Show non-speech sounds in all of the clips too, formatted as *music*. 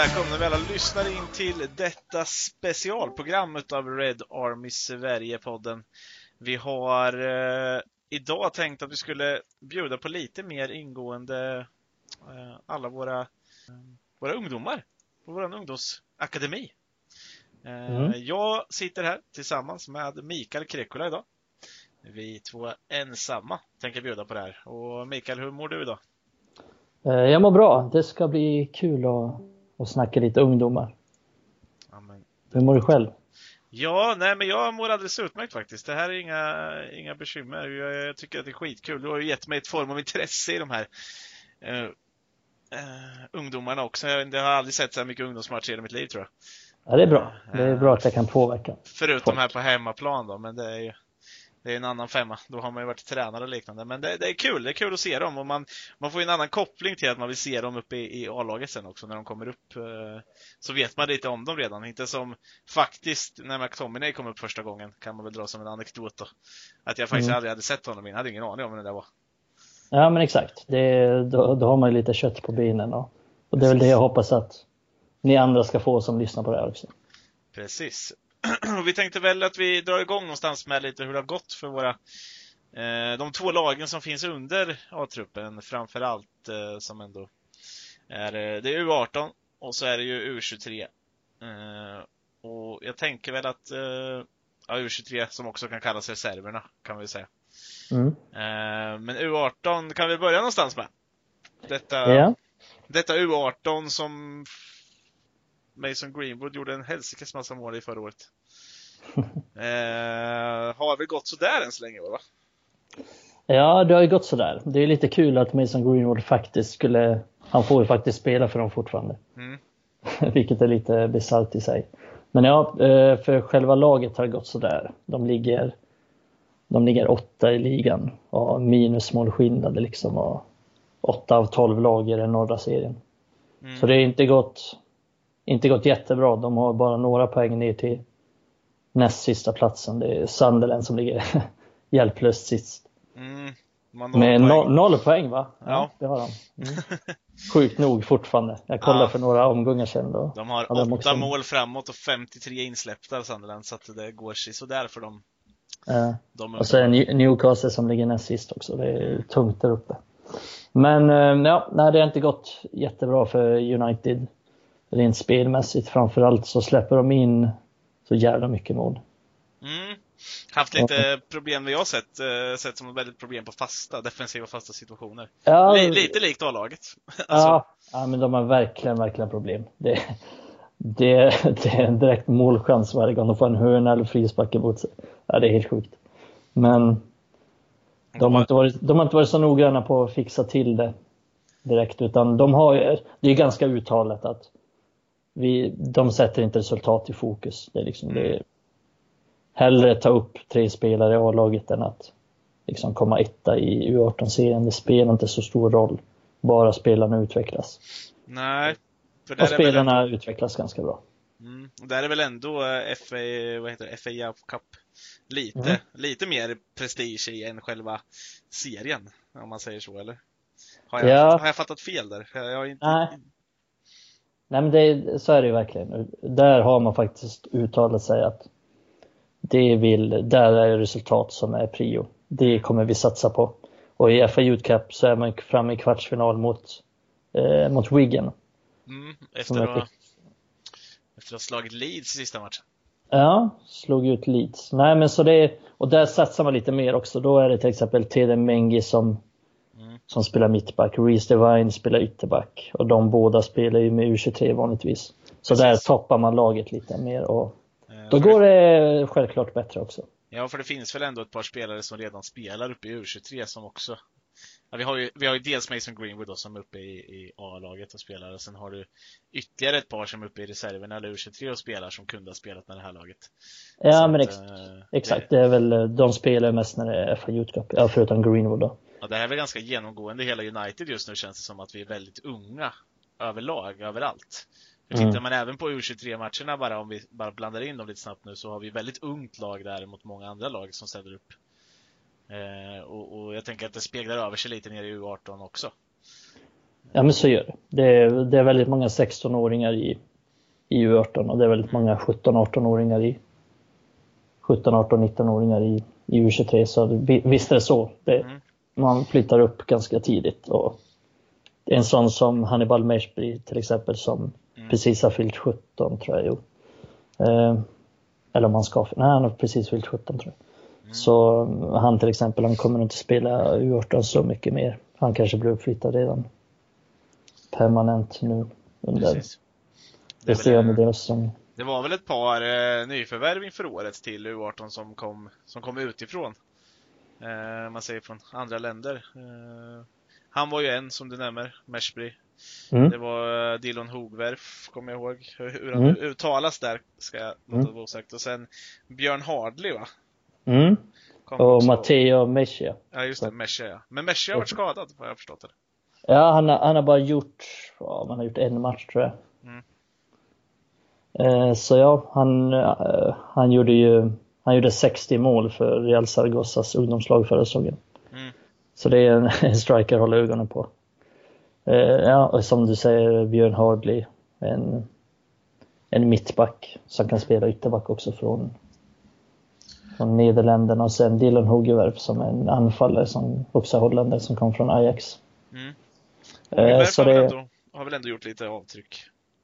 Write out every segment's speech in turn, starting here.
välkomna vi alla lyssnar in till detta specialprogram utav Red Army Sverige-podden. Vi har eh, idag tänkt att vi skulle bjuda på lite mer ingående eh, alla våra, eh, våra ungdomar på vår ungdomsakademi. Eh, mm. Jag sitter här tillsammans med Mikael Krekula idag. Vi två ensamma tänker bjuda på det här. Och Mikael, hur mår du idag? Eh, jag mår bra. Det ska bli kul att, att snacka lite ungdomar. Amen. Hur mår du själv? Ja, nej men jag mår alldeles utmärkt faktiskt. Det här är inga, inga bekymmer. Jag, jag tycker att det är skitkul. Du har ju gett mig ett form av intresse i de här uh, uh, ungdomarna också. Jag, jag har aldrig sett så här mycket ungdomsmatcher i mitt liv tror jag. Ja, det är bra. Det är bra att jag kan påverka. Förutom folk. här på hemmaplan då, men det är ju det är en annan femma. Då har man ju varit tränare och liknande. Men det, det, är kul. Det är kul att se dem och man, man får ju en annan koppling till att man vill se dem uppe i, i A-laget sen också när de kommer upp. Eh, så vet man lite om dem redan. Inte som faktiskt när McTominay kom upp första gången kan man väl dra som en anekdot då. Att jag faktiskt mm. aldrig hade sett honom innan. Hade ingen aning om vem det där var. Ja men exakt. Det, då, då har man ju lite kött på benen och, och det är väl det jag hoppas att ni andra ska få som lyssnar på det här också. Precis. *clears throat* vi tänkte väl att vi drar igång någonstans med lite hur det har gått för våra eh, de två lagen som finns under A-truppen framförallt eh, som ändå är, eh, det är U18 och så är det ju U23. Eh, och jag tänker väl att ja, U23 som också kan kallas reserverna kan vi säga. Mm. Men U18 kan vi börja någonstans med. Detta, yeah. detta U18 som Mason Greenwood gjorde en helsikes massa mål i förra året. *laughs* eh, har väl gått sådär än så länge va? Ja, det har ju gått sådär. Det är lite kul att Mason Greenwood faktiskt skulle, han får ju faktiskt spela för dem fortfarande. Mm. *laughs* Vilket är lite bisarrt i sig. Men ja, eh, för själva laget har det gått sådär. De ligger, de ligger åtta i ligan och minus målskillnad liksom. Och åtta av tolv lag i den norra serien. Mm. Så det har inte gått inte gått jättebra. De har bara några poäng ner till näst sista platsen. Det är Sunderland som ligger *laughs* hjälplöst sist. Mm, Med noll, noll poäng va? Ja. ja. det har de. Mm. *laughs* Sjukt nog fortfarande. Jag kollade ja. för några omgångar sedan. Då. De har åtta också... mål framåt och 53 insläppta Sunderland så att det går sig sådär för dem. Ja. De och så är det Newcastle som ligger näst sist också. Det är tungt där uppe. Men eh, ja, nej, det har inte gått jättebra för United rent spelmässigt. Framförallt så släpper de in så jävla mycket mål. Mm. Haft lite problem vi har sett, eh, sett som väldigt problem på fasta, defensiva fasta situationer. Ja, lite likt A-laget. *laughs* alltså. ja, ja, men de har verkligen, verkligen problem. Det, det, det är en direkt målchans varje gång de får en hörna eller frispark emot sig. Ja, det är helt sjukt. Men de har, inte varit, de har inte varit så noggranna på att fixa till det direkt, utan de har det är ganska uttalat att vi, de sätter inte resultat i fokus. Det är liksom, det är hellre ta upp tre spelare i A-laget än att liksom komma etta i U18-serien. Det spelar inte så stor roll. Bara spelarna utvecklas. Nej. Och spelarna ändå... utvecklas ganska bra. Mm. Där är väl ändå eh, FA, vad heter det, FA Cup lite, mm. lite mer prestige i än själva serien, om man säger så, eller? Har jag, ja. har jag fattat fel där? Jag inte, Nej. Nej men det, så är det ju verkligen. Där har man faktiskt uttalat sig att det vill, där är resultat som är prio. Det kommer vi satsa på. Och i FA Youth Cup så är man framme i kvartsfinal mot, eh, mot Wigan. Mm, efter, att, efter att ha slagit Leeds i sista matchen. Ja, slog ut Leeds. Nej men så det, och där satsar man lite mer också. Då är det till exempel Tede Mengi som som spelar mittback. Reece Devine spelar ytterback. Och de båda spelar ju med U23 vanligtvis. Så Precis. där toppar man laget lite mer och eh, då går det självklart bättre också. Ja, för det finns väl ändå ett par spelare som redan spelar uppe i U23 som också Ja, vi, har ju, vi har ju dels Mason Greenwood då, som är uppe i, i A-laget och spelar och sen har du ytterligare ett par som är uppe i reserven eller U23 och spelar som kunde ha spelat med det här laget. Ja, Så men att, ex äh, exakt. Det... det är väl, de spelar mest när det är FA Youth Cup, ja, förutom Greenwood då. Ja, det här är väl ganska genomgående hela United just nu känns det som att vi är väldigt unga överlag, överallt. För mm. tittar man även på U23-matcherna bara, om vi bara blandar in dem lite snabbt nu, så har vi väldigt ungt lag där mot många andra lag som ställer upp. Eh, och, och, jag tänker att det speglar över sig lite ner i U18 också. Ja men så gör det. Det är, det är väldigt många 16-åringar i, i U18 och det är väldigt många 17-18-åringar i 17, 18, 19-åringar i, i U23 så visst är det så. Det, mm. Man flyttar upp ganska tidigt och en sån som Hannibal Meshby till exempel som mm. precis har fyllt 17 tror jag. Eh, eller om han ska, nej han har precis fyllt 17 tror jag. Mm. Så han till exempel, han kommer inte spela U18 så mycket mer. Han kanske blir uppflyttad redan permanent nu under Precis. resterande del av säsongen. Det var väl ett par eh, nyförvärv inför året till U18 som kom, som kom utifrån. Eh, man säger från andra länder. Eh, han var ju en som du nämner, Meshby. Mm. Det var eh, Dillon Hogwerf, kommer jag ihåg. Hur han mm. uttalas där ska jag låta mm. vara osagt. Och sen Björn Hardley va? Mm. och Matteo Mescia. Ja just det, Mescia ja. Men Mescia har varit skadad vad jag förstått det. Ja, han har, han har bara gjort, ja, man har gjort en match tror jag. Mm. Eh, så ja, han, eh, han gjorde ju han gjorde 60 mål för Real Zaragoza's ungdomslag förra säsongen. Mm. Så det är en, *laughs* en striker att hålla ögonen på. Eh, ja, och som du säger, Björn Hardley, en, en mittback som kan spela ytterback också från, från Nederländerna och sen Dylan Hogewerf som är en anfallare som också är holländare som kom från Ajax. Mm. Eh, så det... Ändå, har väl ändå gjort lite avtryck?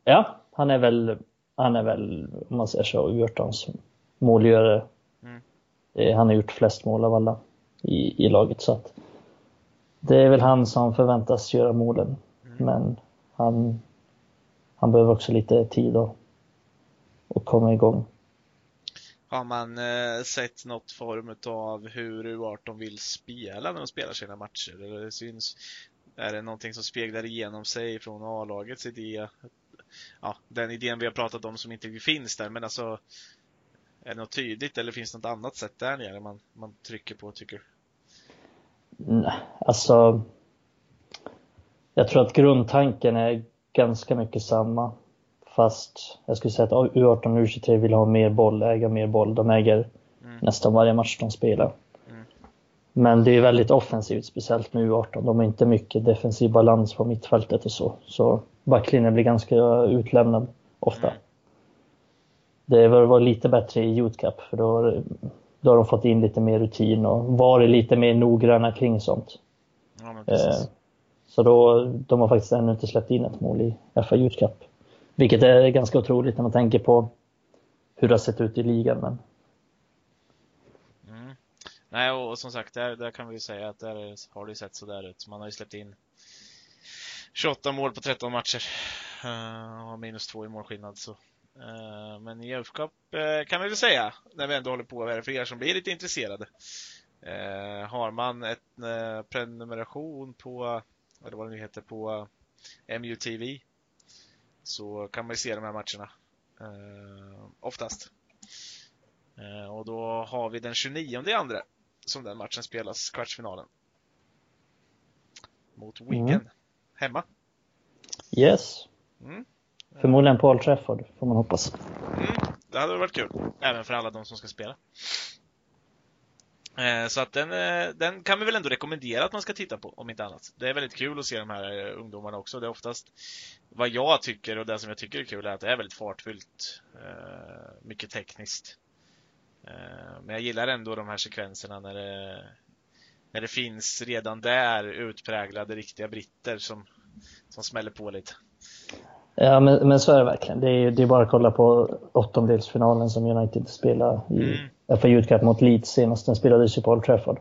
Ja, han är väl, han är väl, om man säger så, U18s målgörare. Mm. Eh, han har gjort flest mål av alla i, i laget så att det är väl han som förväntas göra målen. Mm. Men han, han behöver också lite tid att, att komma igång. Har man eh, sett något form av hur U18 vill spela när de spelar sina matcher? Eller syns, är det någonting som speglar igenom sig från A-lagets idé? Ja, den idén vi har pratat om som inte finns där, men alltså är det något tydligt eller finns det något annat sätt där nere man, man trycker på tycker du? Nej, alltså jag tror att grundtanken är ganska mycket samma. Fast jag skulle säga att U18 och U23 vill ha mer boll, äga mer boll. De äger mm. nästan varje match de spelar. Men det är väldigt offensivt, speciellt med U18. De har inte mycket defensiv balans på mittfältet och så. Så backlinjen blir ganska utlämnad ofta. Mm. Det bör vara lite bättre i Youth Cup för då, då har de fått in lite mer rutin och varit lite mer noggranna kring sånt. Ja, eh, så då, de har faktiskt ännu inte släppt in ett mål i FA Youth Cup. Vilket är ganska otroligt när man tänker på hur det har sett ut i ligan. Men Nej, och, som sagt, där, där kan vi ju säga att där har det sett sådär ut. Man har ju släppt in 28 mål på 13 matcher. Uh, och minus 2 i målskillnad. Så. Uh, men i UF Cup uh, kan vi väl säga, när vi ändå håller på, för er som blir lite intresserade. Uh, har man en prenumeration på, eller vad det nu heter, på MUTV så kan man ju se de här matcherna. oftast. och då har vi den 29 andra som den matchen spelas, kvartsfinalen. Mot Wigan. Mm. Hemma. Yes. Mm. Förmodligen Paul Trafford, får man hoppas. Mm, det hade varit kul. Även för alla de som ska spela. Eh, så att den, eh, den kan vi väl ändå rekommendera att man ska titta på, om inte annat. Det är väldigt kul att se de här eh, ungdomarna också. Det är oftast vad jag tycker och det som jag tycker är kul är att det är väldigt fartfyllt. Mycket tekniskt. Men jag gillar ändå de här sekvenserna när det, när det finns redan där utpräglade riktiga britter som, som smäller på lite. Ja, men, men så är det verkligen. Det är, det är bara att kolla på åttondelsfinalen som United spelade i mm. FA Youth Cup mot Leeds senast. Den spelades ju på Old Trafford.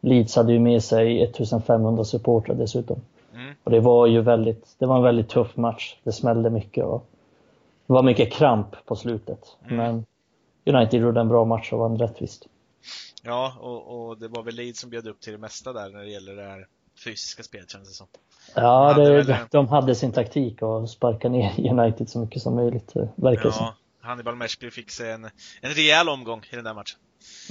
Leeds hade ju med sig 1500 supportrar dessutom. Mm. Och det var ju väldigt, det var en väldigt tuff match. Det smällde mycket och det var mycket kramp på slutet. Mm. Men United gjorde en bra match och vann rättvist. Ja, och, och, det var väl Leeds som bjöd upp till det mesta där när det gäller det här fysiska spelet känns det som. Ja, det, de hade sin taktik och sparka ner *laughs* United så mycket som möjligt, eh, verkar ja, som. Hannibal Meshby fick sig en, en rejäl omgång i den där matchen.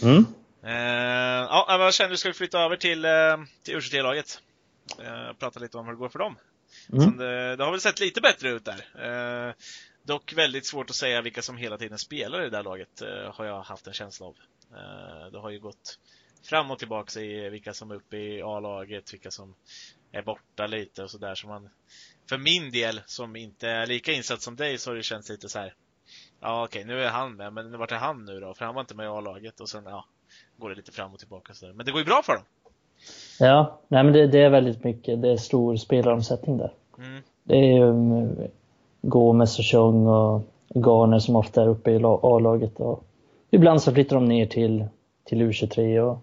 Mm. Eh, ja, vad känner du? Ska vi flytta över till, eh, till U23-laget? Eh, prata lite om hur det går för dem. Mm. Det, det, har väl sett lite bättre ut där. Eh, Dock väldigt svårt att säga vilka som hela tiden spelar i det där laget, eh, har jag haft en känsla av. Eh, det har ju gått fram och tillbaka i vilka som är uppe i A-laget, vilka som är borta lite och sådär. Så man, för min del, som inte är lika insatt som dig, så har det känts lite så här. Ja okej, nu är han med, men vart är han nu då? För han var inte med i A-laget och sen ja, går det lite fram och tillbaka. Så där. Men det går ju bra för dem. Ja, nej men det, det är väldigt mycket, det är stor spelaromsättning där. Mm. Det är ju um, Gomes och Chung och Garner som ofta är uppe i A-laget. Och ibland så flyttar de ner till, till U23 och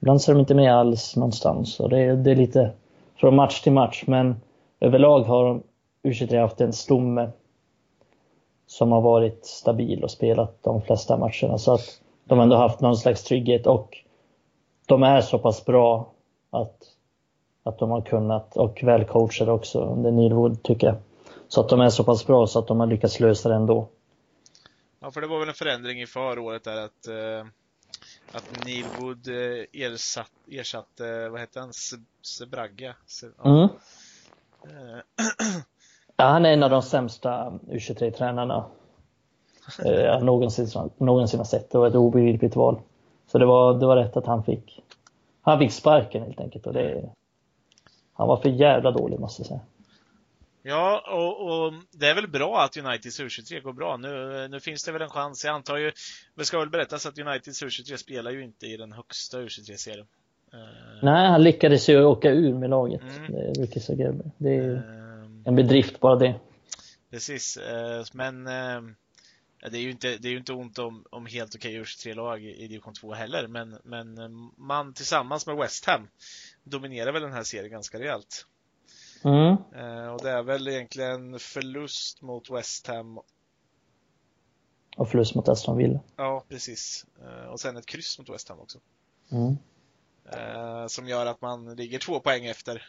ibland så är de inte med alls någonstans. Och det, det är lite från match till match men överlag har U23 haft en stomme som har varit stabil och spelat de flesta matcherna. Så att de ändå haft någon slags trygghet och de är så pass bra att, att de har kunnat, och väl coachade också under Nilwood tycker jag. Så att de är så pass bra så att de har lyckats lösa det ändå. Ja, för det var väl en förändring i förra året där att, eh, att Neil Wood eh, ersatt, ersatte, vad hette han, Sebragga? Se, ja. Mm. Eh, *clears throat* ja, han är en av de sämsta U23-tränarna eh, jag någonsin, någonsin har sett. Det var ett obegripligt val. Så det var, det var rätt att han fick, han fick sparken helt enkelt. Och det, han var för jävla dålig måste jag säga. Ja, och, och, det är väl bra att Uniteds U23 går bra. Nu, nu finns det väl en chans. Jag antar ju, det ska väl berättas att Uniteds U23 spelar ju inte i den högsta U23-serien. Uh, Nej, han lyckades ju åka ur med laget, mm. Ricky Zagreb. Det är uh, en bedrift bara det. Precis, men det är ju inte, det är inte ont om, om helt okej U23-lag i division 2 heller, men, men man tillsammans med West Ham dominerar väl den här serien ganska rejält. Mm. Eh, och det är väl egentligen förlust mot West Ham. Och förlust mot Aston Villa. Ja, precis. Eh, och sen ett kryss mot West Ham också. Mm. Eh, som gör att man ligger två poäng efter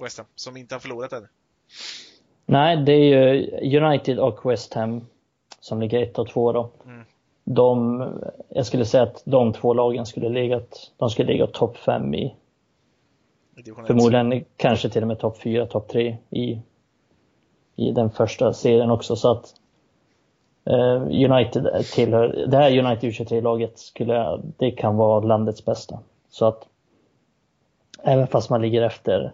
West Ham, som inte har förlorat ännu. Nej, det är ju United och West Ham som ligger ett och två då. Mm. De, jag skulle säga att de två lagen skulle legat, de skulle ligga topp fem i Förmodligen kanske till och med topp 4, topp 3 i, i den första serien också. Så att eh, United tillhör, det här United U23-laget skulle, det kan vara landets bästa. Så att även fast man ligger efter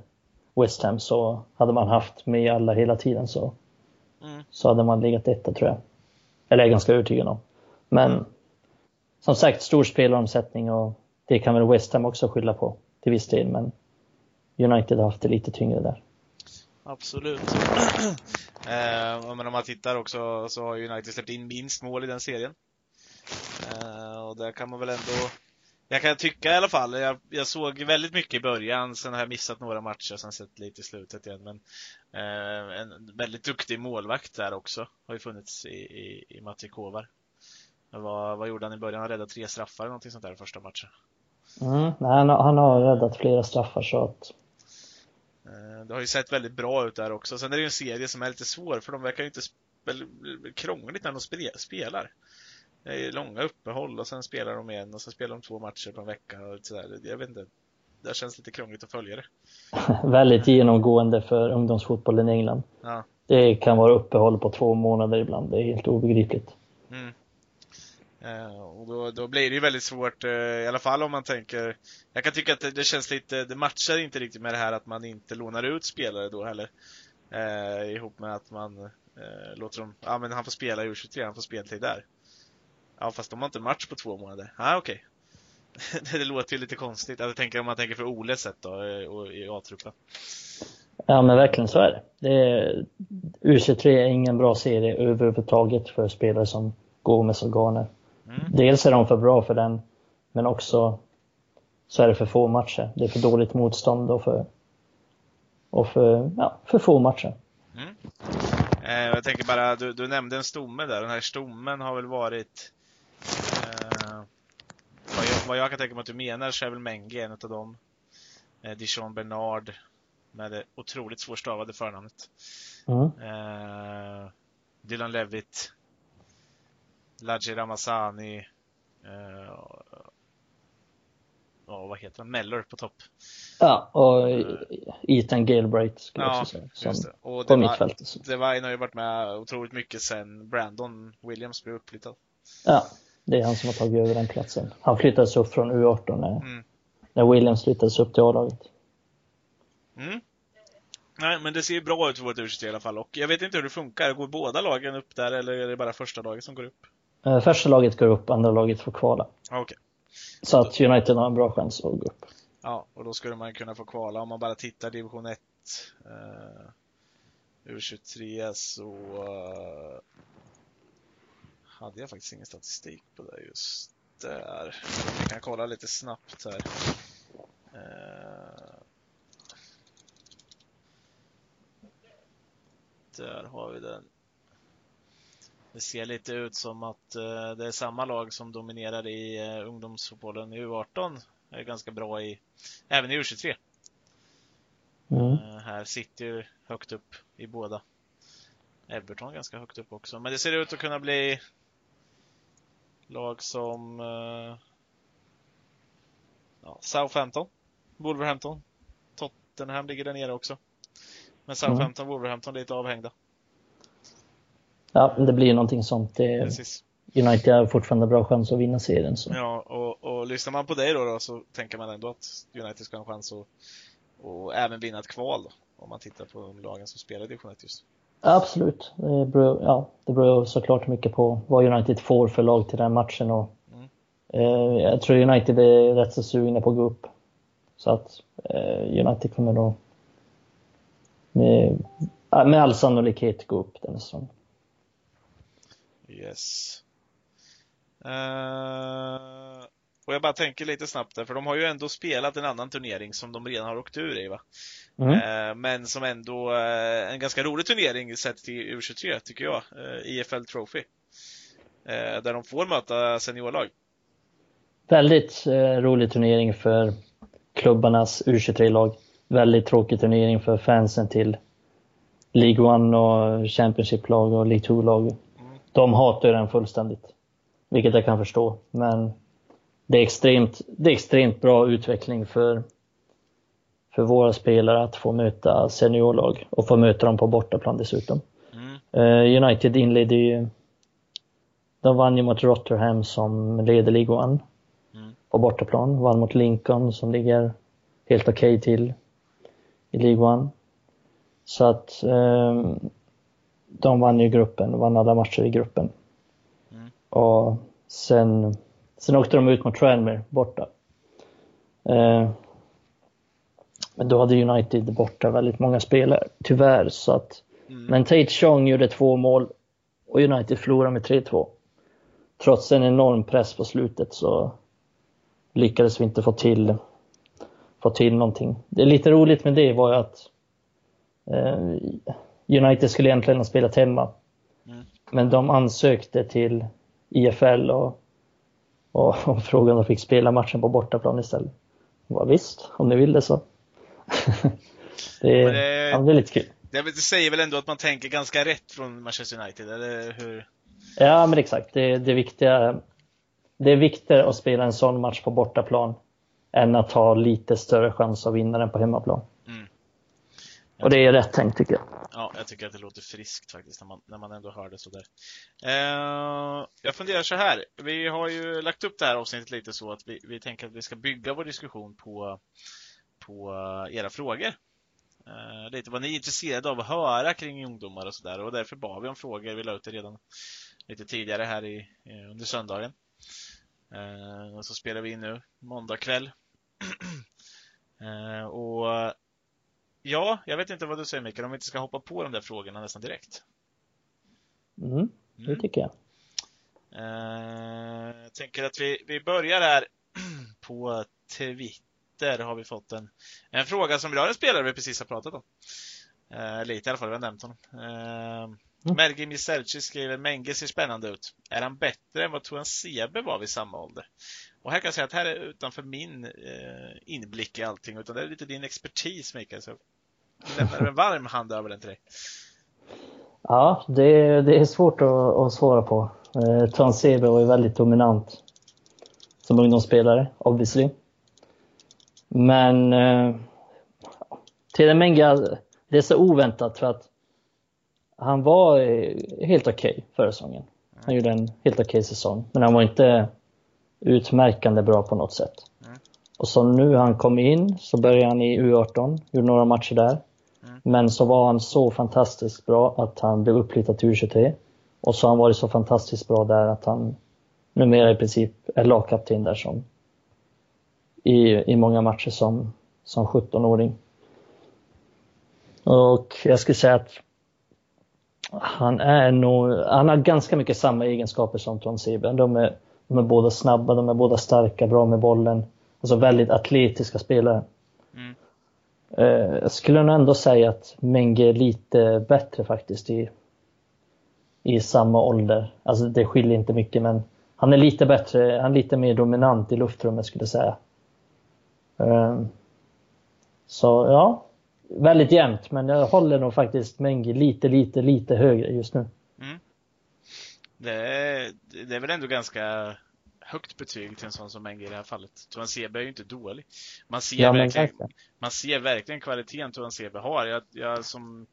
West Ham så hade man haft med alla hela tiden så, mm. så hade man legat etta tror jag. Eller är jag ganska övertygad om. Men som sagt, stor spelaromsättning och det kan väl West Ham också skylla på till viss del. Men United har haft det lite tyngre där. Absolut. *clears throat* eh, men om man tittar också så har United släppt in minst mål i den serien. Eh, och där kan man väl ändå jag kan tycka i alla fall, jag, jag, såg väldigt mycket i början, sen har jag missat några matcher, sen sett lite i slutet igen. Men eh, en väldigt duktig målvakt där också, har ju funnits i, i, i Matti Kovar. Vad, vad gjorde han i början? Han räddade tre straffar eller någonting sånt där i första matchen. Mm, han, han har räddat flera straffar så att det har ju sett väldigt bra ut där också. Sen är det ju en serie som är lite svår för de verkar ju inte krångligt när de spelar. Det är långa uppehåll och sen spelar de igen och sen spelar de två matcher på en vecka och sådär. Jag vet inte. Det känns lite krångligt att följa det. *laughs* väldigt genomgående för ungdomsfotbollen i England. Ja. Det kan vara uppehåll på två månader ibland. Det är helt obegripligt. Mm. Eh, och då, då, blir det ju väldigt svårt, eh, i alla fall om man tänker Jag kan tycka att det, det, känns lite, det matchar inte riktigt med det här att man inte lånar ut spelare då heller eh, Ihop med att man eh, låter dem, ja men han får spela i U23, han får speltid där Ja fast de har inte match på två månader, ja ah, okej okay. *laughs* Det låter ju lite konstigt, jag tänker om man tänker för Oles sätt då, eh, och i A-truppen Ja men verkligen så är det. det är, U23 är ingen bra serie överhuvudtaget för spelare som Gomes med Garner. Mm. Dels är de för bra för den, men också så är det för få matcher. Det är för dåligt motstånd och för, och för, ja, för få matcher. Mm. Eh, jag tänker bara, du, du, nämnde en stomme där. Den här stommen har väl varit eh, vad, jag, vad, jag, kan tänka mig att du menar så är väl Menge en av dem. Eh, Dijon Bernard med det otroligt svårstavade förnamnet. Mm. Eh, Dylan Levitt Laji Ramazani eh, och vad heter han? Mellor på topp. Ja, och Ethan Galbraith skulle jag också säga. Som det. Och det på mittfältet. Han har ju varit med otroligt mycket sen Brandon Williams blev uppflyttad. Ja, det är han som har tagit över den platsen. Han flyttades upp från U18 när, mm. när Williams flyttades upp till A-laget. Mm. Nej, men det ser ju bra ut för vårt u i alla fall. Och jag vet inte hur det funkar. Går båda lagen upp där eller är det bara första laget som går upp? Eh, första laget går upp, andra laget får kvala. Okay. Så att United har en bra chans att gå upp. Ja, och då skulle man kunna få kvala om man bara tittar division 1. Uh, U23 så uh, hade jag faktiskt ingen statistik på det just där. Jag kan kolla lite snabbt här. Uh, där har vi den. Det ser lite ut som att uh, det är samma lag som dominerar i uh, ungdomsfotbollen i U18. Är ganska bra i, även i U23. Mm. Uh, här sitter ju högt upp i båda. Everton ganska högt upp också. Men det ser ut att kunna bli lag som ja, Southampton, Wolverhampton, Tottenham ligger där nere också. Men Southampton mm. Wolverhampton lite avhängda. Ja, det blir någonting sånt. Det, Precis. United har fortfarande bra chans att vinna serien. Så. Ja, och, och lyssnar man på dig då, då, så tänker man ändå att United ska ha en chans att och även vinna ett kval då, om man tittar på de lagen som spelar i division 1 just Absolut. Det beror, ja, det beror såklart mycket på vad United får för lag till den matchen. Och, mm. eh, jag tror United är rätt så sugna på att gå upp. Så att eh, United kommer då med, med all sannolikhet gå upp den säsongen. Yes. Uh, och jag bara tänker lite snabbt där, för de har ju ändå spelat en annan turnering som de redan har åkt ur i va? Mm. Uh, men som ändå uh, en ganska rolig turnering sett till U23 tycker jag, IFL Trophy. där de får möta seniorlag. Väldigt rolig turnering för klubbarnas U23-lag väldigt tråkig turnering för fansen till League One och Championship-lag och League 2-lag. De hatar den fullständigt. Vilket jag kan förstå. Men det är extremt, det är extremt bra utveckling för, för våra spelare att få möta seniorlag och få möta dem på bortaplan dessutom. Mm. Uh, United inledde ju de vann ju mot Rotherham som leder One mm. på bortaplan. Vann mot Lincoln som ligger helt okej okay till i One. Så att eh, de vann ju gruppen, vann alla matcher i gruppen. Mm. Och sen, sen åkte de ut mot Tranmere borta. Eh, men då hade United borta väldigt många spelare, tyvärr. Så att, mm. Men Tate Chong gjorde två mål och United förlorade med 3-2. Trots en enorm press på slutet så lyckades vi inte få till få till någonting. Det är lite roligt med det var ju att eh, United skulle egentligen ha spelat hemma. Mm. Men de ansökte till IFL och, och, och frågade om de fick spela matchen på bortaplan istället. Ja, visst, om ni vill det så. *laughs* det, är, det, ja, det är lite kul. Det, det säger väl ändå att man tänker ganska rätt från Manchester United, eller hur? Ja, men exakt. Det, det, viktiga, det är viktigare att spela en sån match på bortaplan än att ha lite större chans att vinna den på hemmaplan. Och det är rätt tänkt tycker jag. Ja, jag tycker att det låter friskt faktiskt när man, när man ändå hör det sådär. Eh, jag funderar så här. Vi har ju lagt upp det här avsnittet lite så att vi, vi tänker att vi ska bygga vår diskussion på, på eh, era frågor. Eh, lite vad ni är intresserade av att höra kring ungdomar och sådär och därför bad vi om frågor. Vi la ut det redan lite tidigare här i, eh, under söndagen. Eh, och så spelar vi in nu måndag kväll. *clears throat* eh, och ja, jag vet inte vad du säger Mikael, om vi inte ska hoppa på de där frågorna nästan direkt. Mm, det mm. tycker jag. Eh, jag tänker att vi, vi börjar här *clears throat* på Twitter har vi fått en, en fråga som rör en spelare vi precis har pratat om. Eh, lite i alla fall, vi har nämnt honom. Eh, Mm. Mergi Miselci skriver Menge ser spännande ut. Är han bättre än vad Tuan Sebe var vid samma ålder? Och här kan jag säga att här är utanför min eh, inblick i allting, utan det är lite din expertis Mikael. Så jag lämnar en varm hand över den till dig. Ja, det, det är svårt att, att svara på. Eh, Tuan Sebe var ju väldigt dominant som ungdomsspelare, obviously. Men eh, till Menga, det är så oväntat för att han var eh, helt okej okay förra säsongen. Han gjorde en helt okej okay säsong, men han var inte utmärkande bra på något sätt. Och så nu han kom in så började han i U18, gjorde några matcher där. Men så var han så fantastiskt bra att han blev uppflyttad till U23. Och så har han varit så fantastiskt bra där att han numera i princip är lagkapten där som i, i många matcher som, som 17-åring. Och jag skulle säga att han är nog, han har ganska mycket samma egenskaper som Ton Sebe. De är, de är båda snabba, de är båda starka, bra med bollen. Alltså väldigt atletiska spelare. Mm. Eh, jag skulle nog ändå säga att Menge är lite bättre faktiskt i, i samma ålder. Alltså det skiljer inte mycket men han är lite bättre, han är lite mer dominant i luftrummet skulle jag säga. Eh, så ja, väldigt jämnt men jag håller nog faktiskt Menge lite, lite, lite högre just nu. Mm. Det, är, det är väl ändå ganska högt betyg till en sån som Menge i det här fallet. Tuan Sebe är ju inte dålig. Man ser, ja, verkligen, man ser verkligen kvaliteten Tuan Sebe har. Jag, jag, som,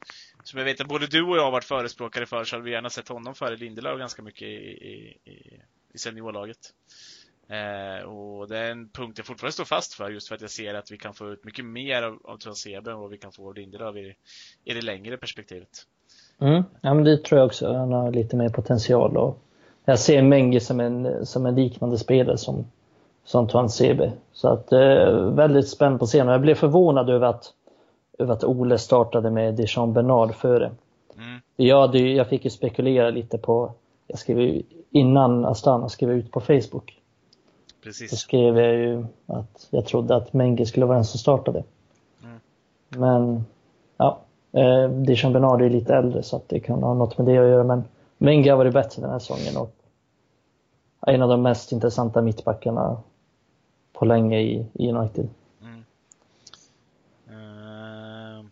som jag vet att både du och jag har varit förespråkare för så hade vi gärna sett honom före Lindelöf ganska mycket i, i, i, i seniorlaget. Eh, och det är en punkt jag fortfarande står fast för just för att jag ser att vi kan få ut mycket mer av, av Tuan Sebe än vad vi kan få av Lindelöf i, i det längre perspektivet. Mm. Ja, men det tror jag också. Han har lite mer potential och jag ser Menge som en, som en liknande spelare som, som Tuan Sebe. Så att eh, väldigt spänd på scenen. Jag blev förvånad över att, över att Ole startade med Dijon Bernard före. Mm. Jag, jag fick ju spekulera lite på, jag skrev innan Astana skrev ut på Facebook. Precis. Så skrev jag ju att jag trodde att Menge skulle vara den som startade. Mm. Men ja, eh, Dijon Bernard är lite äldre så att det kan ha något med det att göra. Men Menge har varit bättre den här säsongen och en av de mest intressanta mittbackarna på länge i, i United. Mm. Uh,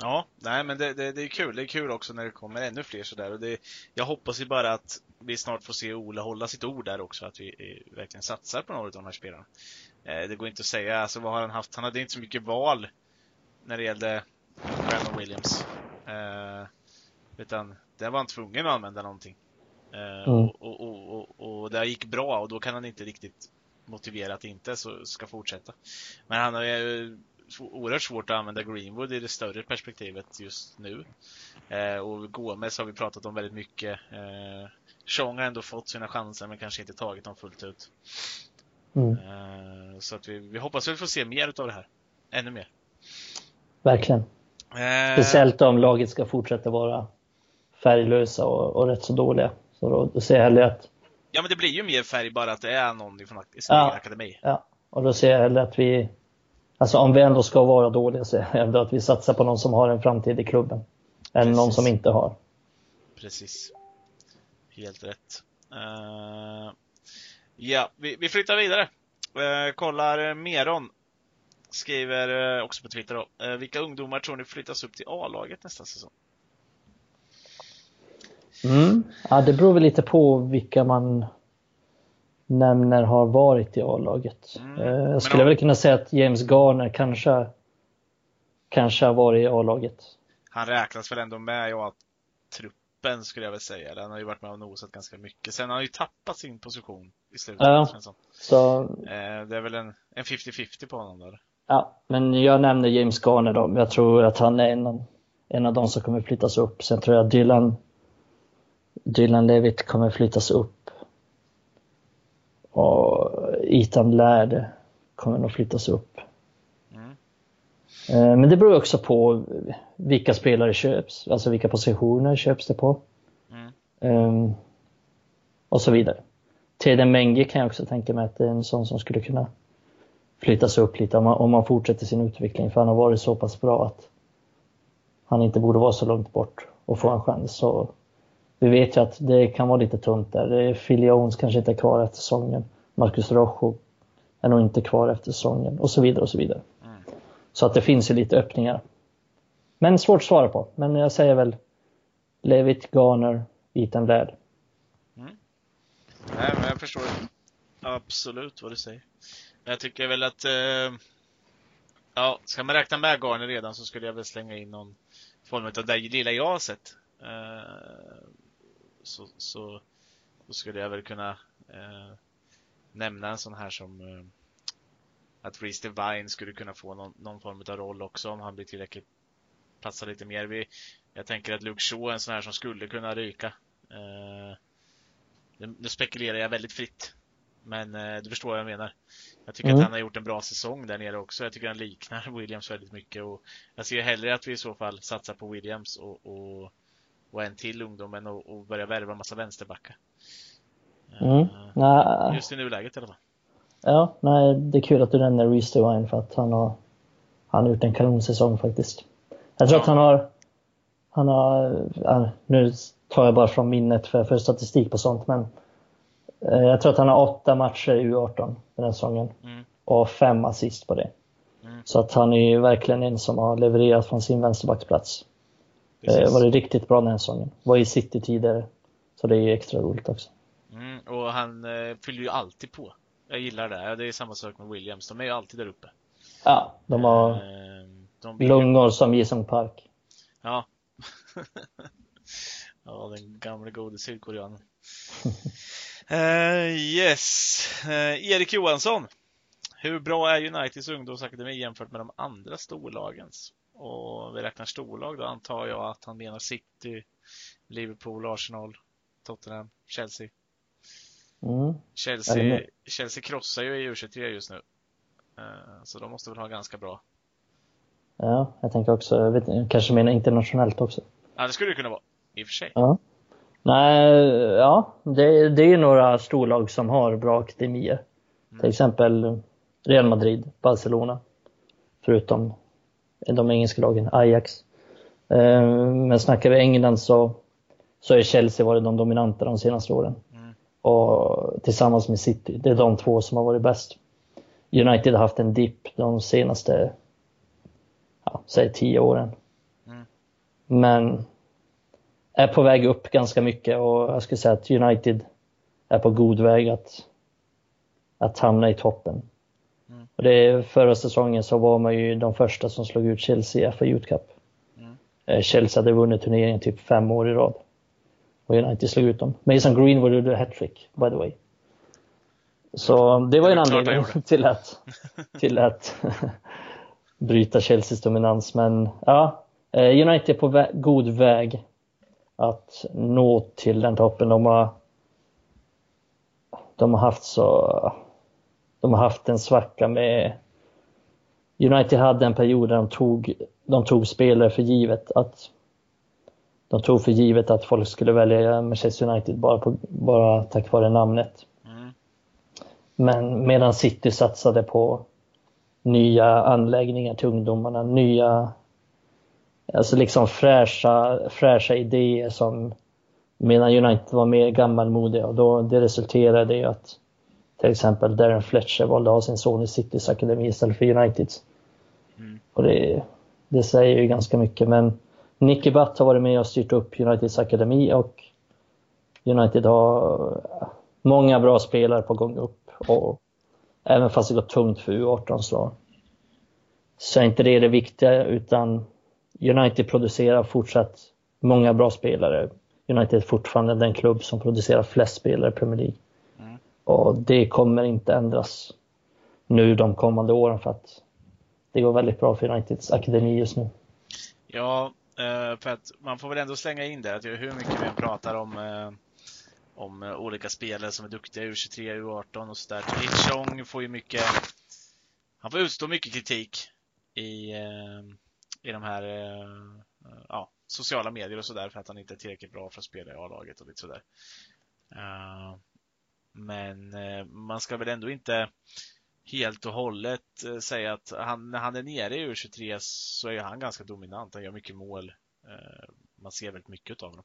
ja, nej men det, det, det, är kul. Det är kul också när det kommer ännu fler sådär. Och det, jag hoppas ju bara att vi snart får se Ola hålla sitt ord där också, att vi eh, verkligen satsar på några av de här spelarna. Uh, det går inte att säga, alltså vad har han haft? Han hade inte så mycket val när det gällde Brandon Williams. Uh, utan där var han tvungen att använda någonting. Eh, mm. Och, och, och, och, det gick bra och då kan han inte riktigt motivera att inte så ska fortsätta. Men han har ju oerhört svårt att använda Greenwood i det större perspektivet just nu. Eh, och Gomes har vi pratat om väldigt mycket. Eh, Chong har ändå fått sina chanser men kanske inte tagit dem fullt ut. Mm. Eh, så att vi, vi hoppas att vi får se mer av det här. Ännu mer. Verkligen. Eh, Speciellt om laget ska fortsätta vara färglösa och, och rätt så dåliga. Så då, då ser jag hellre att... Ja, men det blir ju mer färg bara att det är någon från ja, akademi. Ja, och då ser jag hellre att vi... Alltså om vi ändå ska vara dåliga så är jag hellre att vi satsar på någon som har en framtid i klubben. Än Precis. någon som inte har. Precis. Helt rätt. Uh, ja, vi, vi, flyttar vidare. Uh, kollar Meron. Skriver uh, också på Twitter då. vilka ungdomar tror ni flyttas upp till A-laget nästa säsong? Mm. Ja, det beror väl lite på vilka man nämner har varit i A-laget. Mm. Eh, jag skulle om... väl kunna säga att James Garner kanske, kanske har varit i A-laget. Han räknas väl ändå med i A-truppen skulle jag väl säga. Han har ju varit med och nosat ganska mycket. Sen har han ju tappat sin position i slutet. Ja, så... Eh, det är väl en 50-50 på honom där. Ja, men jag nämner James Garner då. Jag tror att han är en av, en av de som kommer flyttas upp. Sen tror jag Dylan Dylan Levitt kommer flyttas upp. Och Ethan Lärde kommer nog flyttas upp. Mm. Eh, men det beror också på vilka spelare köps, alltså vilka positioner köps det på. Mm. Um, och så vidare. Teden Menge kan jag också tänka mig att det är en sån som skulle kunna flyttas upp lite om man, om man fortsätter sin utveckling. För han har varit så pass bra att han inte borde vara så långt bort och få en chans. Så vi vet ju att det kan vara lite tunt där. Phil Jones kanske inte är kvar efter säsongen. Marcus Rojo är nog inte kvar efter säsongen och så vidare och så vidare. Mm. Så att det finns ju lite öppningar. Men svårt att svara på. Men jag säger väl Levitt, Garner, Ethan Ladd. Mm. Nej, men jag förstår absolut vad du säger. Men jag tycker väl att eh, ja, ska man räkna med Garner redan så skulle jag väl slänga in någon form av det lilla jag har sett. Eh, så, så skulle jag väl kunna eh, nämna en sån här som att Reece Divine skulle kunna få någon, någon form av roll också om han blir tillräckligt platsar lite mer. Vi, jag tänker att Luke Shaw är en sån här som skulle kunna ryka. Uh, nu spekulerar jag väldigt fritt. Men uh, du förstår vad jag menar. Jag tycker mm. att han har gjort en bra säsong där nere också. Jag tycker han liknar *laughs* Williams väldigt mycket och jag ser hellre att vi i så fall satsar på Williams och, och, och en till ungdom än att och börja värva en massa vänsterbackar. Mm. Uh, just i nuläget i alla fall. Ja, nej, det är kul att du nämner Reece Devine för att han har, han har gjort en kanonsäsong faktiskt. Jag tror ja. att han har, han har, nu tar jag bara från minnet för, för statistik på sånt, men eh, jag tror att han har åtta matcher i U18 den här säsongen mm. och fem assist på det. Mm. Så att han är ju verkligen en som har levererat från sin vänsterbacksplats. Det var det riktigt bra den här säsongen. Var i City tidigare. Så det är ju extra roligt också. Mm, och han eh, fyller ju alltid på. Jag gillar det. Det är samma sak med Williams. De är ju alltid där uppe. Ja, de har eh, de lungor som Jason Park. Ja. *laughs* ja, den gamla gode sydkoreanen. uh, *laughs* yes. Uh, Erik Johansson. Hur bra är Uniteds ungdomsakademi jämfört med de andra storlagens? Och vi räknar storlag då antar jag att han menar City, Liverpool, Arsenal, Tottenham, Chelsea. Mm. Chelsea, Chelsea krossar ju i U23 just nu. Uh, så de måste väl ha ganska bra. Ja, jag tänker också, jag vet, kanske menar internationellt också. Ja, det skulle det kunna vara. I och för sig. Ja. Nej, ja, det, det är ju några storlag som har bra akademier. Mm. Till exempel Real Madrid, Barcelona. Förutom de engelska lagen, Ajax. Uh, men snackar vi England så, så är Chelsea varit de dominanta de senaste åren och tillsammans med City. Det är de två som har varit bäst. United har haft en dipp de senaste, ja, säg tio åren. Mm. Men är på väg upp ganska mycket och jag skulle säga att United är på god väg att, att hamna i toppen. Och det, förra säsongen så var man ju de första som slog ut Chelsea i FA Youth Cup. Mm. Eh, Chelsea hade vunnit turneringen typ fem år i rad och United slog ut dem. Mason Greenwood gjorde hattrick, by the way. Så det var en anledning *laughs* till att, *laughs* till att *laughs* bryta Chelseas dominans. Men ja, eh, United är på vä god väg att nå till den toppen. De har, de har haft så, de har haft en svacka med United hade en period där de tog, de tog spelare för givet att de tog för givet att folk skulle välja Manchester United bara, på, bara tack vare namnet. Mm. Men medan City satsade på nya anläggningar till ungdomarna, nya alltså liksom fräscha, fräscha idéer som medan United var mer gammalmodiga och då, det resulterade i att till exempel Darren Fletcher valde att ha sin son i Citys akademi istället för Uniteds. Mm. Och det, det säger ju ganska mycket men Nicky Butt har varit med och styrt upp Uniteds akademi och United har många bra spelare på gång upp. Och även fast det går tungt för U18 så, så är inte det det viktiga utan United producerar fortsatt många bra spelare. United är fortfarande den klubb som producerar flest spelare i Premier League. Och det kommer inte ändras nu de kommande åren för att det går väldigt bra för Uniteds akademi just nu. Ja, eh, för att man får väl ändå slänga in det, att hur mycket vi än pratar om, eh, om eh, olika spelare som är duktiga, U23, U18 och sådär. Chong får ju mycket, han får utstå mycket kritik i, i de här ja, sociala medier och sådär för att han inte är tillräckligt bra för att spela i A-laget och lite sådär. Men man ska väl ändå inte helt och hållet eh, säga att han, när han är nere i U23 så är han ganska dominant. Han gör mycket mål. Eh, man ser väldigt mycket av honom.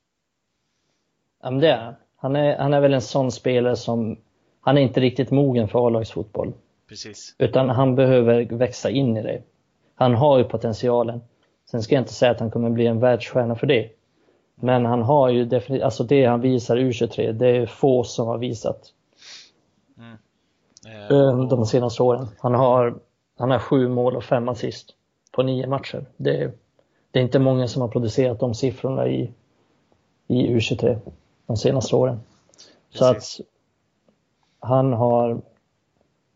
Ja, men det är han. Är, han är väl en sån spelare som, han är inte riktigt mogen för A-lagsfotboll. Precis. Utan han behöver växa in i det. Han har ju potentialen. Sen ska jag inte säga att han kommer bli en världsstjärna för det. Men han har ju definitivt, alltså det han visar i U23, det är få som har visat. Mm. Eh, de senaste åren. Han har, han har sju mål och fem assist på nio matcher. Det är, det är inte många som har producerat de siffrorna i, i U23 de senaste åren. Precis. Så att han har,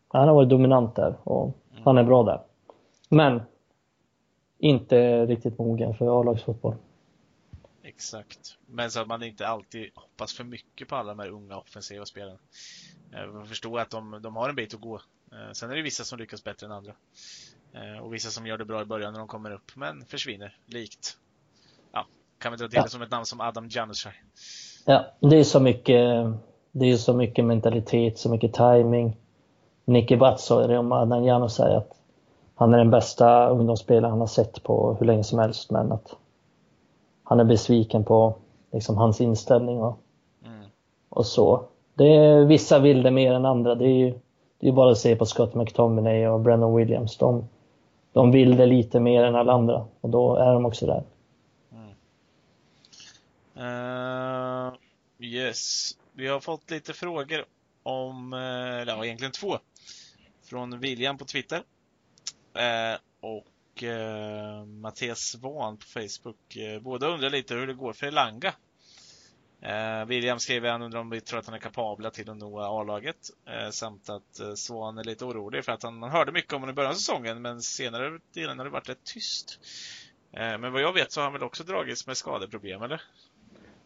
han har varit dominant där och mm. Han är bra där. Men inte riktigt mogen för A-lagsfotboll. Exakt. Men så att man inte alltid hoppas för mycket på alla de här unga offensiva spelarna. Eh, man förstår att de, de har en bit att gå. Eh, sen är det vissa som lyckas bättre än andra. Eh, och vissa som gör det bra i början när de kommer upp, men försvinner. Likt, ja, kan vi dra till ja. det som ett namn som Adam Janusaj. Ja, det är så mycket, det är så mycket mentalitet, så mycket timing. Nicky Butt sa det om Adam Janusaj att han är den bästa ungdomsspelaren han har sett på hur länge som helst, men att han är besviken på liksom, hans inställning och, mm. och så. Det är, vissa vill det mer än andra. Det är ju det är bara att se på Scott McTominay och Brennan Williams. De, de vill det lite mer än alla andra och då är de också där. Mm. Uh, yes, vi har fått lite frågor om, eh, eller ja, egentligen två. Från William på Twitter. Uh, och uh, Mattias Svahn på Facebook. Båda undrar lite hur det går för Elanga. Eh, William skriver han undrar om vi tror att han är kapabla till att nå A-laget. Eh, samt att eh, Svan är lite orolig för att han, man hörde mycket om honom i början av säsongen men senare delen har det varit rätt tyst. Eh, men vad jag vet så har han väl också dragits med skadeproblem eller?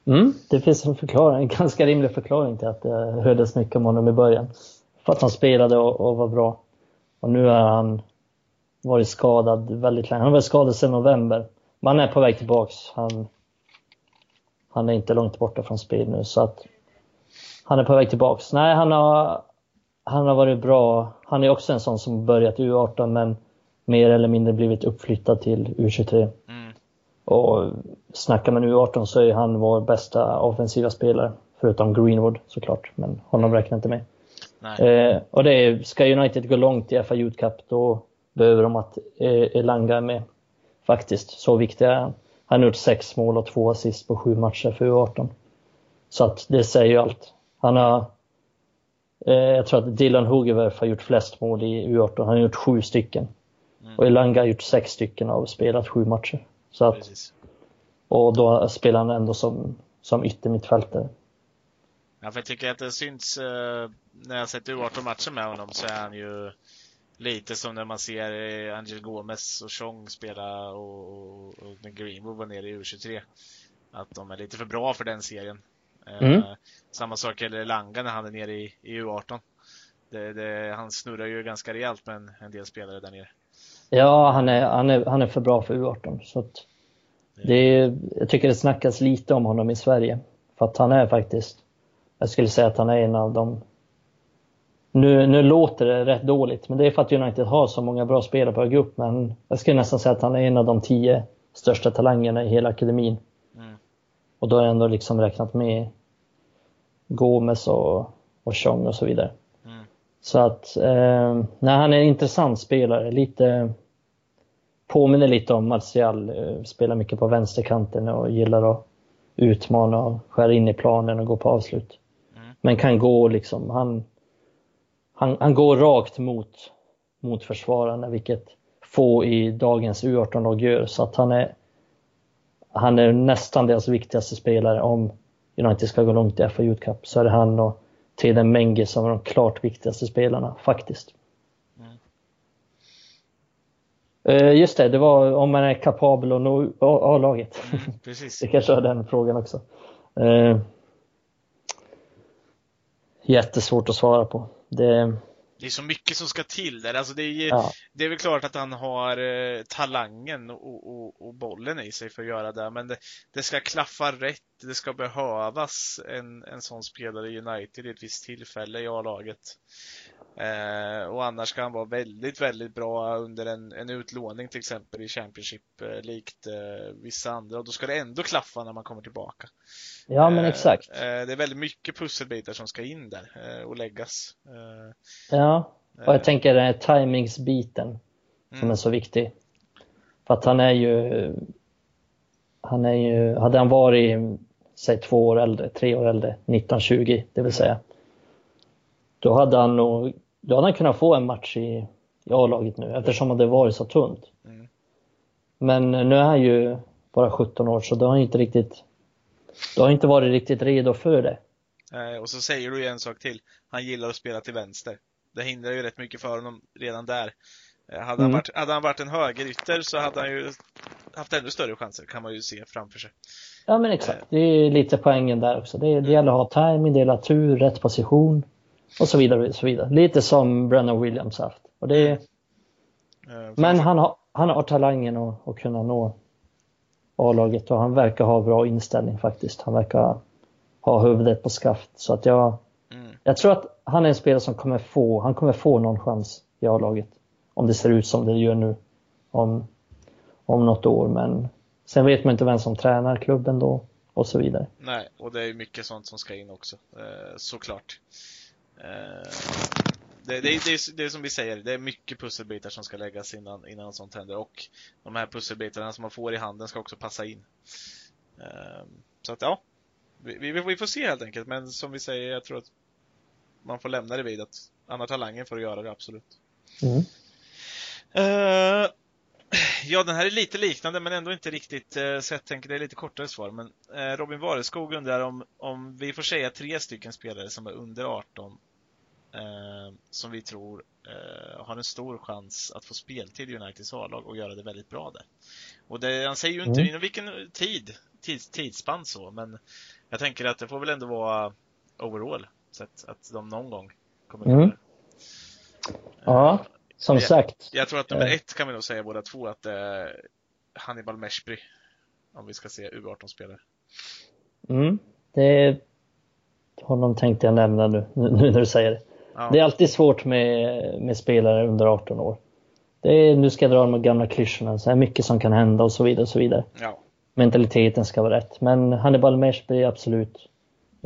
Mm, det finns en förklaring, en ganska rimlig förklaring till att det hördes mycket om honom i början. För att han spelade och, och var bra. Och nu har han varit skadad väldigt länge. Han har varit skadad sedan november. Men han är på väg tillbaks. Han, han är inte långt borta från spel nu så att han är på väg tillbaks. Nej, han har, han har varit bra. Han är också en sån som börjat U18 men mer eller mindre blivit uppflyttad till U23. Mm. Och snackar man U18 så är han vår bästa offensiva spelare. Förutom Greenwood såklart, men honom räknar inte med. Eh, och det är, ska United gå långt i FA Youth Cup då behöver de att eh, Elanga är med. Faktiskt, så viktig är han. Han har gjort sex mål och två assist på sju matcher för U18. Så att det säger ju allt. Han har, eh, jag tror att Dylan Hugewerf har gjort flest mål i U18. Han har gjort sju stycken. Mm. Och Elanga har gjort sex stycken och spelat sju matcher. Så att, och då spelar han ändå som, som yttermittfältare. Ja, för jag tycker att det syns eh, när jag sett U18-matcher med honom så är han ju Lite som när man ser eh, Angel Gomes och Chong spela och, och, och när Greenwood var nere i U23. Att de är lite för bra för den serien. Eh, mm. Eh, samma sak gäller Langa när han är nere i, i U18. Det, det, han snurrar ju ganska rejält med en, en del spelare där nere. Ja, han är, han är, han är för bra för U18. Så att det är, jag tycker det snackas lite om honom i Sverige. För att han är faktiskt, jag skulle säga att han är en av de nu, nu låter det rätt dåligt, men det är för att United har så många bra spelare på grupp. Men jag skulle nästan säga att han är en av de tio största talangerna i hela akademin. Mm. Och då har jag ändå liksom räknat med Gomes och, och Chong och så vidare. Mm. Så att, eh, nej, han är en intressant spelare. Lite, påminner lite om Martial, eh, spelar mycket på vänsterkanten och gillar att utmana och skära in i planen och gå på avslut. Mm. Men kan gå liksom, han, han, han går rakt mot, mot försvararna, vilket få i dagens U18-lag gör. Så att han är, han är nästan deras viktigaste spelare. Om United ska gå långt i FA Youth Cup så är det han och Teden Menge som är de klart viktigaste spelarna, faktiskt. Mm. Uh, just det, det var om man är kapabel att nå A-laget. Mm, precis. *laughs* det kanske var den frågan också. Uh, jättesvårt att svara på. Det, det är så mycket som ska till där. Alltså det, är, ja. det är väl klart att han har eh, talangen och, och, och, bollen i sig för att göra det, men det, det, ska klaffa rätt. Det ska behövas en, en sån spelare i United i ett visst tillfälle i A-laget. Eh, och annars ska han vara väldigt, väldigt bra under en, en utlåning till exempel i Championship, eh, likt eh, vissa andra. Och då ska det ändå klaffa när man kommer tillbaka. Ja, men eh, exakt. Det är väldigt mycket pusselbitar som ska in där och läggas. Ja, och jag tänker den här timingsbiten som mm. är så viktig. För att han är ju, han är ju, hade han varit säg två år äldre, tre år äldre, 1920 det vill säga. Då hade han nog, då hade han kunnat få en match i, i A-laget nu eftersom det varit så tunt. Mm. Men nu är han ju bara 17 år så då har han inte riktigt du har inte varit riktigt redo för det. Nej, och så säger du ju en sak till. Han gillar att spela till vänster. Det hindrar ju rätt mycket för honom redan där. Hade, mm. han varit, hade han varit en högerytter så hade han ju haft ännu större chanser, kan man ju se framför sig. Ja men exakt, det är lite poängen där också. Det, det gäller att ha timing, det gäller tur, rätt position och så vidare. Och så vidare. Lite som Brennan Williams haft. Och det, mm. men han har, han har talangen att, att kunna nå A-laget och han verkar ha bra inställning faktiskt. Han verkar ha huvudet på skaft. Så att jag, mm. jag tror att han är en spelare som kommer få, han kommer få någon chans i A-laget. Om det ser ut som det gör nu om, om något år. Men sen vet man inte vem som tränar klubben då och så vidare. Nej, och det är mycket sånt som ska in också, eh, såklart. Eh, det, det, det, det är som vi säger, det är mycket pusselbitar som ska läggas innan, innan sånt händer och de här pusselbitarna som man får i handen ska också passa in. Eh, så att ja, vi, vi, får se helt enkelt, men som vi säger, jag tror att man får lämna det vid att Anna Talangen får göra det, absolut. Mm. Uh, ja, den här är lite liknande men ändå inte riktigt uh, så jag tänker det är lite kortare svar. Men uh, Robin Wareskog undrar om, om vi får säga tre stycken spelare som är under 18 eh, som vi tror har en stor chans att få speltid i Uniteds A-lag och göra det väldigt bra där. Och det, han säger ju inte mm. inom vilken tid, tids, tidsspann så, men jag tänker att det får väl ändå vara overall, så att, att de någon gång kommer mm. Ja, som jag, sagt. Jag tror att nummer eh. ett kan vi nog säga båda två att det är Hannibal Meshbry. Om vi ska se U18-spelare. Mm, det honom tänkte jag nämna nu, *laughs* nu när du säger det. Ja. Det är alltid svårt med, med spelare under 18 år. Det är, nu ska jag dra de gamla klyschorna, så är mycket som kan hända och så vidare. Och så vidare. Ja. Mentaliteten ska vara rätt. Men Hannibal Meshby absolut.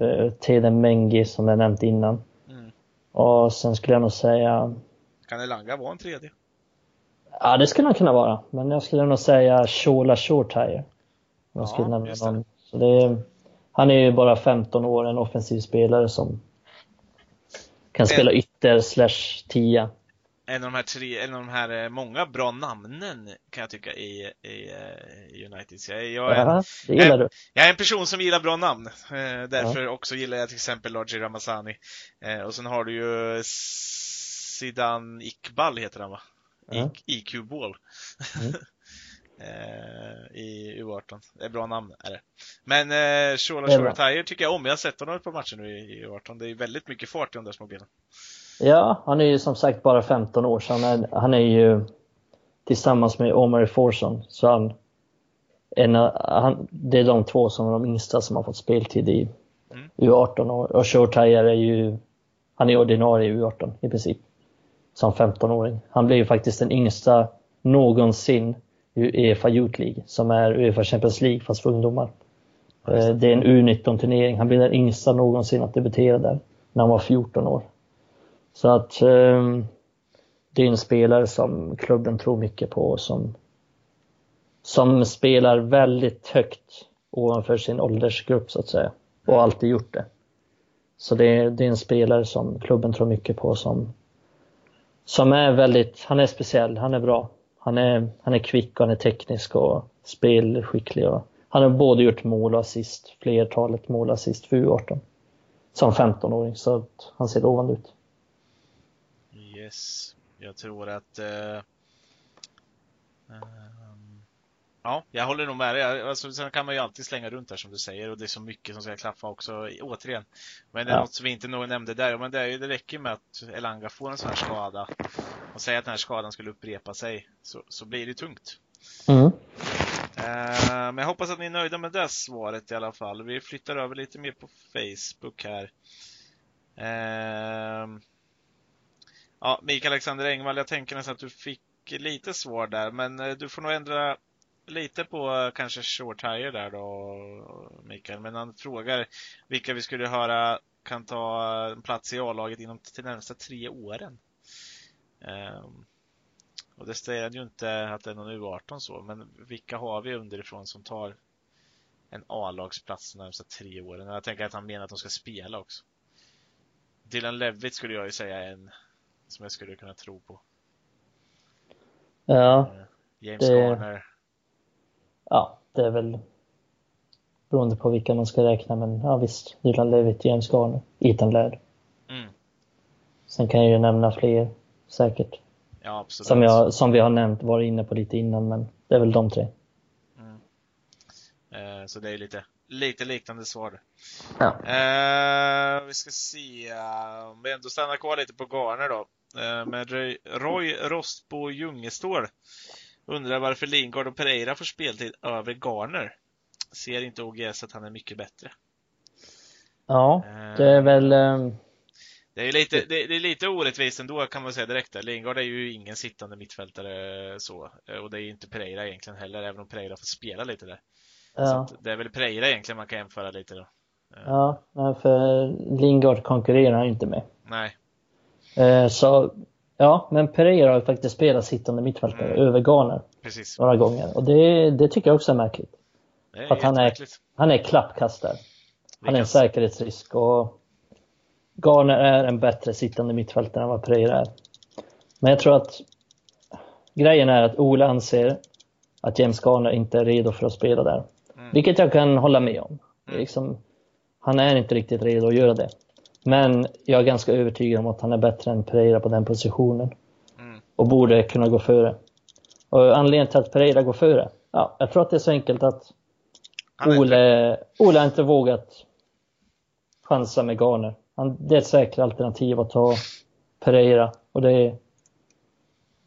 Uh, Teden Mengi som jag nämnt innan. Mm. Och sen skulle jag nog säga... Kan Elanga vara en tredje? Ja, det skulle han kunna vara. Men jag skulle nog säga Shola Shortire. Jag skulle ja, nämna någon. Så det han är ju bara 15 år, en offensiv spelare som kan spela ytter slash tia. En av de här tre, en av de här eh, många bra namnen kan jag tycka i, i, eh, United. Jag, jag, är, Aha, det gillar jag, du. jag är en person som gillar bra namn. Eh, därför ja. också gillar jag till exempel Largi Ramazani. Och sen har du ju Sidan Iqbal heter han va? Ja. IQ Ball. Mm. *laughs* i U18. Det är bra namn är det. Men eh, Shola Shortire tycker jag om. Jag har sett honom på matcher nu i U18. Det är väldigt mycket fart i de där små benen. Ja, han är ju som sagt bara 15 år så han är, han är ju tillsammans med Omar Forson så han, en, han, det är de två som är de yngsta som har fått speltid i mm. U18 år. och Shortire är ju han är ordinarie i U18 i princip som 15-åring. Han blev ju faktiskt den yngsta någonsin Uefa Youth League som är Uefa Champions League fast för ungdomar. Eh, det är en U19-turnering. Han blev den yngsta någonsin att debutera där när han var 14 år. Så att eh, det är en spelare som klubben tror mycket på som, som spelar väldigt högt ovanför sin åldersgrupp så att säga och alltid gjort det. Så det är, det är en spelare som klubben tror mycket på som, som är väldigt, han är speciell, han är bra. Han är, han är kvick och han är teknisk och spelskicklig. Och han har både gjort mål och assist, flertalet mål och assist för U18. Som 15-åring, så att han ser lovande ut. Yes, jag tror att uh, Ja, jag håller nog med dig. Alltså, sen kan man ju alltid slänga runt där som du säger och det är så mycket som ska klaffa också, återigen. Men det är ja. något som vi inte nog nämnde där. Men det, är ju, det räcker med att Elanga får en sån här skada och säga att den här skadan skulle upprepa sig så, så blir det tungt. Mm. Uh, men jag hoppas att ni är nöjda med det svaret i alla fall. Vi flyttar över lite mer på Facebook här. Ja, Mikael Alexander Engvall, jag tänker nästan att du fick lite svar där, men eh, du får nog ändra lite på eh, kanske short tire där då, Mikael. Men han frågar vilka vi skulle höra kan ta eh, en plats i A-laget inom de närmsta tre åren. Um, och det säger han ju inte att det är någon U18 så, men vilka har vi underifrån som tar en A-lagsplats de närmsta tre åren? Jag tänker att han menar att de ska spela också. Dylan Levitt skulle jag ju säga är en som jag skulle kunna tro på. Ja. Uh, James det... Garner ja, det är väl beroende på vilka man ska räkna, men ja visst, Dylan Levitt, James Garner, Ethan Laird. Mm. Sen kan jag ju nämna fler, säkert. Ja, absolut. Som, jag, som vi har nämnt, varit inne på lite innan, men det är väl de tre. Mm. Eh, så det är lite, lite liknande svar. Ja. Eh, vi ska se, om vi ändå stannar kvar lite på Garner då. Eh, med Roy, Roy Rostbo Ljungestål undrar varför Lingard och Pereira får speltid över Garner. Ser inte OGS att han är mycket bättre? Ja, det är väl... Um... Det är, lite, det, är lite orättvist ändå kan man säga direkt. Lingard är ju ingen sittande mittfältare så. Och det är inte Pereira egentligen heller, även om Pereira får spela lite där. Ja. Så det är väl Pereira egentligen man kan jämföra lite då. Ja, för Lingard konkurrerar inte med. Nej. Eh, så, ja, men Pereira har faktiskt spelat sittande mittfältare mm. över Garner. Precis. Några gånger. Och det, det tycker jag också är märkligt. Är att han är, han är klappkastare. Han är en säkerhetsrisk och Garner är en bättre sittande mittfältare än vad Pereira är. Men jag tror att grejen är att Ole anser att James Garner inte är redo för att spela där. Mm. Vilket jag kan hålla med om. Mm. Liksom, han är inte riktigt redo att göra det. Men jag är ganska övertygad om att han är bättre än Pereira på den positionen. Mm. Och borde kunna gå före. Och anledningen till att Pereira går före? Ja, jag tror att det är så enkelt att Ole, Ole har inte vågat chansa med Garner. Han, det är ett säkert alternativ att ta Pereira. Och det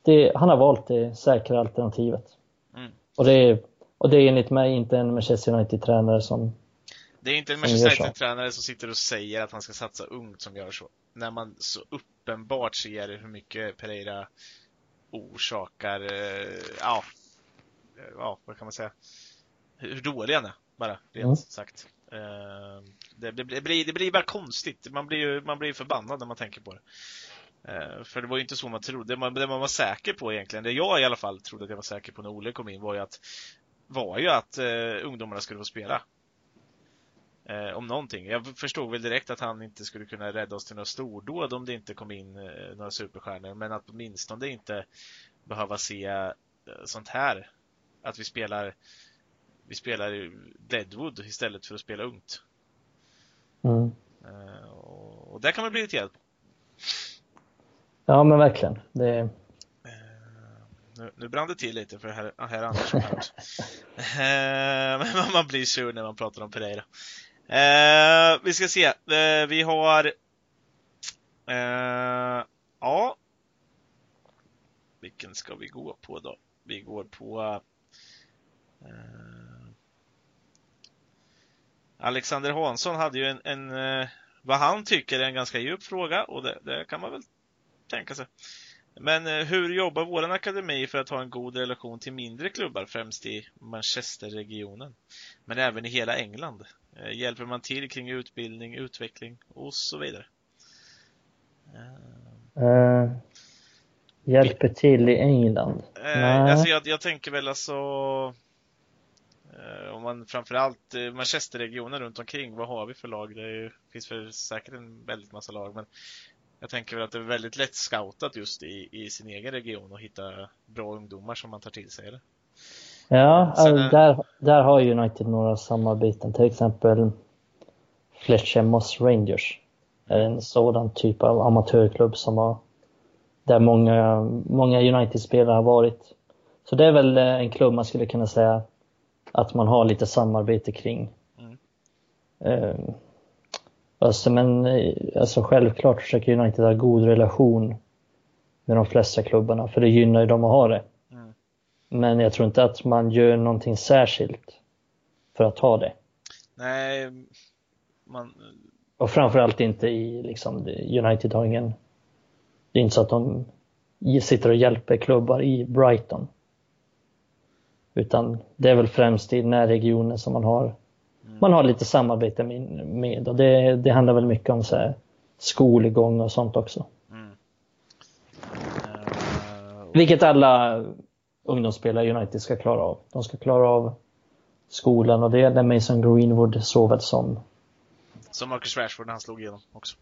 det, han har valt det säkra alternativet. Mm. Och, det är, och det är enligt mig inte en Manchester United-tränare som det är inte en Manchester United-tränare som sitter och säger att han ska satsa ungt som gör så. När man så uppenbart ser hur mycket Pereira orsakar, eh, ja, ja, vad kan man säga, hur dålig han är, bara rent mm. sagt. Eh, det, det, blir, det blir bara konstigt. Man blir ju man blir förbannad när man tänker på det. Eh, för det var ju inte så man trodde. Det man, det man var säker på egentligen, det jag i alla fall trodde att jag var säker på när Olle kom in, var ju att, var ju att uh, ungdomarna skulle få spela. Uh, om någonting. Jag förstod väl direkt att han inte skulle kunna rädda oss till några stordåd om det inte kom in uh, några superstjärnor, men att åtminstone inte behöva se sånt här. Att vi spelar vi spelar Deadwood istället för att spela ungt. Mm. Och, och där kan man bli irriterad på. Ja men verkligen. Det... Uh, nu, nu brann det till lite för herr, herr Andersson här *laughs* *laughs* men man blir sur när man pratar om Pereira. Eh, vi ska se. Eh, vi har eh, Ja. Vilken ska vi gå på då? Vi går på eh, Alexander Hansson hade ju en, en vad han tycker är en ganska djup fråga och det, det kan man väl tänka sig. Men eh, hur jobbar vår akademi för att ha en god relation till mindre klubbar, främst i Manchesterregionen, men även i hela England? Eh, hjälper man till kring utbildning, utveckling och så vidare? Uh, hjälper till i England? Uh, alltså jag, jag, tänker väl alltså om man framförallt Manchesterregionen runt omkring, vad har vi för lag? Det ju, finns för säkert en väldigt massa lag, men jag tänker väl att det är väldigt lätt scoutat just i, i sin egen region och hitta bra ungdomar som man tar till sig, eller? Ja, alltså, där, där har United några samarbeten, till exempel Fletcher Moss Rangers. är en sådan typ av amatörklubb som har, där många, många United-spelare har varit. Så det är väl eh, en klubb man skulle kunna säga att man har lite samarbete kring. Mm. Alltså, men alltså, självklart försöker United ha god relation med de flesta klubbarna, för det gynnar ju dem att ha det. Mm. Men jag tror inte att man gör någonting särskilt för att ha det. Nej, man... Och framförallt inte i, liksom, United har ingen... Det är inte så att de sitter och hjälper klubbar i Brighton. Utan det är väl främst i den här regionen som man har. Man har lite samarbete med. med och det, det handlar väl mycket om så här, skolgång och sånt också. Mm. Uh, Vilket alla ungdomsspelare i United ska klara av. De ska klara av skolan och det gäller Mason Greenwood såväl som som Marcus Rashford när han slog igenom också.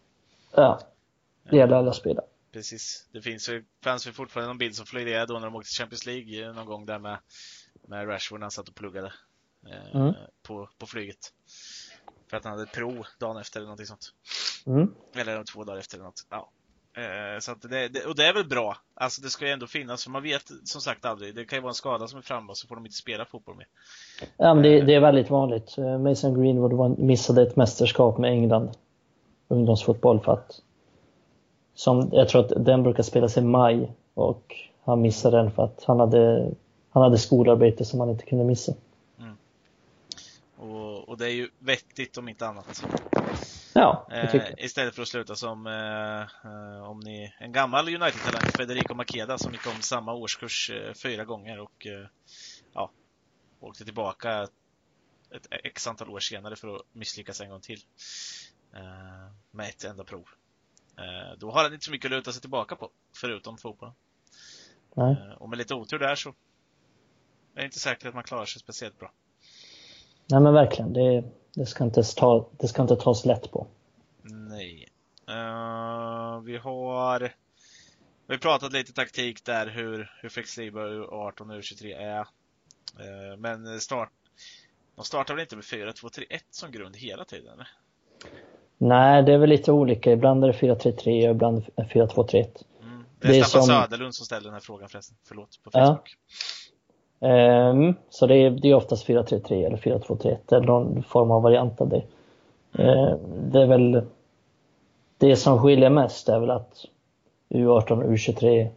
Ja, det gäller alla spelare. Precis. Det finns ju, fanns ju fortfarande någon bild som florerar då när de åkte till Champions League någon gång där med, med Rashford när han satt och pluggade. Eh, mm. på, på flyget. För att han hade prov dagen efter eller någonting sånt. Mm. Eller två dagar efter eller något. Ja. Eh, så att det, det, och det är väl bra. Alltså det ska ju ändå finnas, för man vet som sagt aldrig. Det kan ju vara en skada som är framme och så får de inte spela fotboll mer. Ja, men det, det är väldigt vanligt. Eh, Mason Greenwood missade ett mästerskap med England, ungdomsfotboll, för att som, jag tror att den brukar spelas i maj och han missade den för att han hade, han hade skolarbete som han inte kunde missa. Och, det är ju vettigt om inte annat. Ja. Eh, istället för att sluta som eh, eh om ni, en gammal United-talang, Federico Makeda, som gick om samma årskurs eh, fyra gånger och eh, ja, åkte tillbaka ett x antal år senare för att misslyckas en gång till. Eh, med ett enda prov. då har han inte så mycket att luta sig tillbaka på, förutom fotbollen. Och med lite otur där så är det inte säkert att man klarar sig speciellt bra. Nej men verkligen, det, det, ska, inte ta, det ska inte tas lätt på. Nej. Uh, vi har vi pratat lite taktik där, hur, hur flexibla U18 och U23 är. Uh, men start, de startar väl inte med 4-2-3-1 som grund hela tiden? Eller? Nej, det är väl lite olika. Ibland är det 4-3-3 och ibland 4-2-3-1. Mm. Det är, det är Staffan som... Söderlund som ställer den här frågan förresten. Förlåt, på Facebook. Ja. Um, så det är, det är oftast 4-3-3 eller 4-2-3-1 eller någon form av variant av det. Uh, det är väl det som skiljer mest är väl att U18 och U23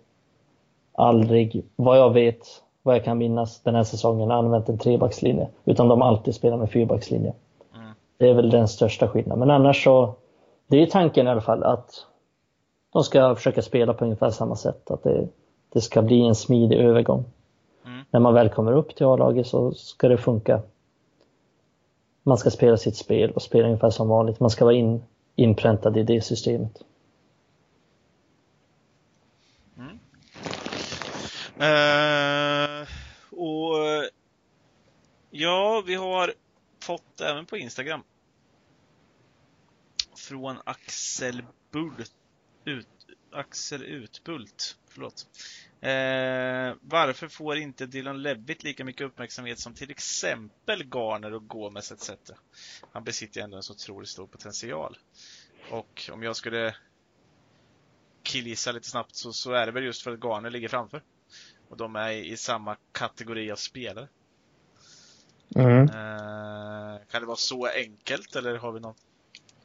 aldrig, vad jag vet, vad jag kan minnas den här säsongen, använt en trebackslinje. Utan de alltid spelar med fyrbackslinje. Mm. Det är väl den största skillnaden. Men annars så, det är tanken i alla fall att de ska försöka spela på ungefär samma sätt. Att det, det ska bli en smidig övergång när man väl kommer upp till A-laget så ska det funka. Man ska spela sitt spel och spela ungefär som vanligt. Man ska vara in, inpräntad i det systemet. Mm. Uh, och eh, Ja, vi har fått även på Instagram från Axel Bult, ut, Axel Utbult, förlåt. Eh, varför får inte Dylan Levitt lika mycket uppmärksamhet som till exempel Garner och Gomes etc? Han besitter ändå en så otroligt stor potential. Och om jag skulle killgissa lite snabbt så, så är det väl just för att Garner ligger framför. Och de är i, samma kategori av spelare. Mm. Eh, kan det vara så enkelt eller har vi någon?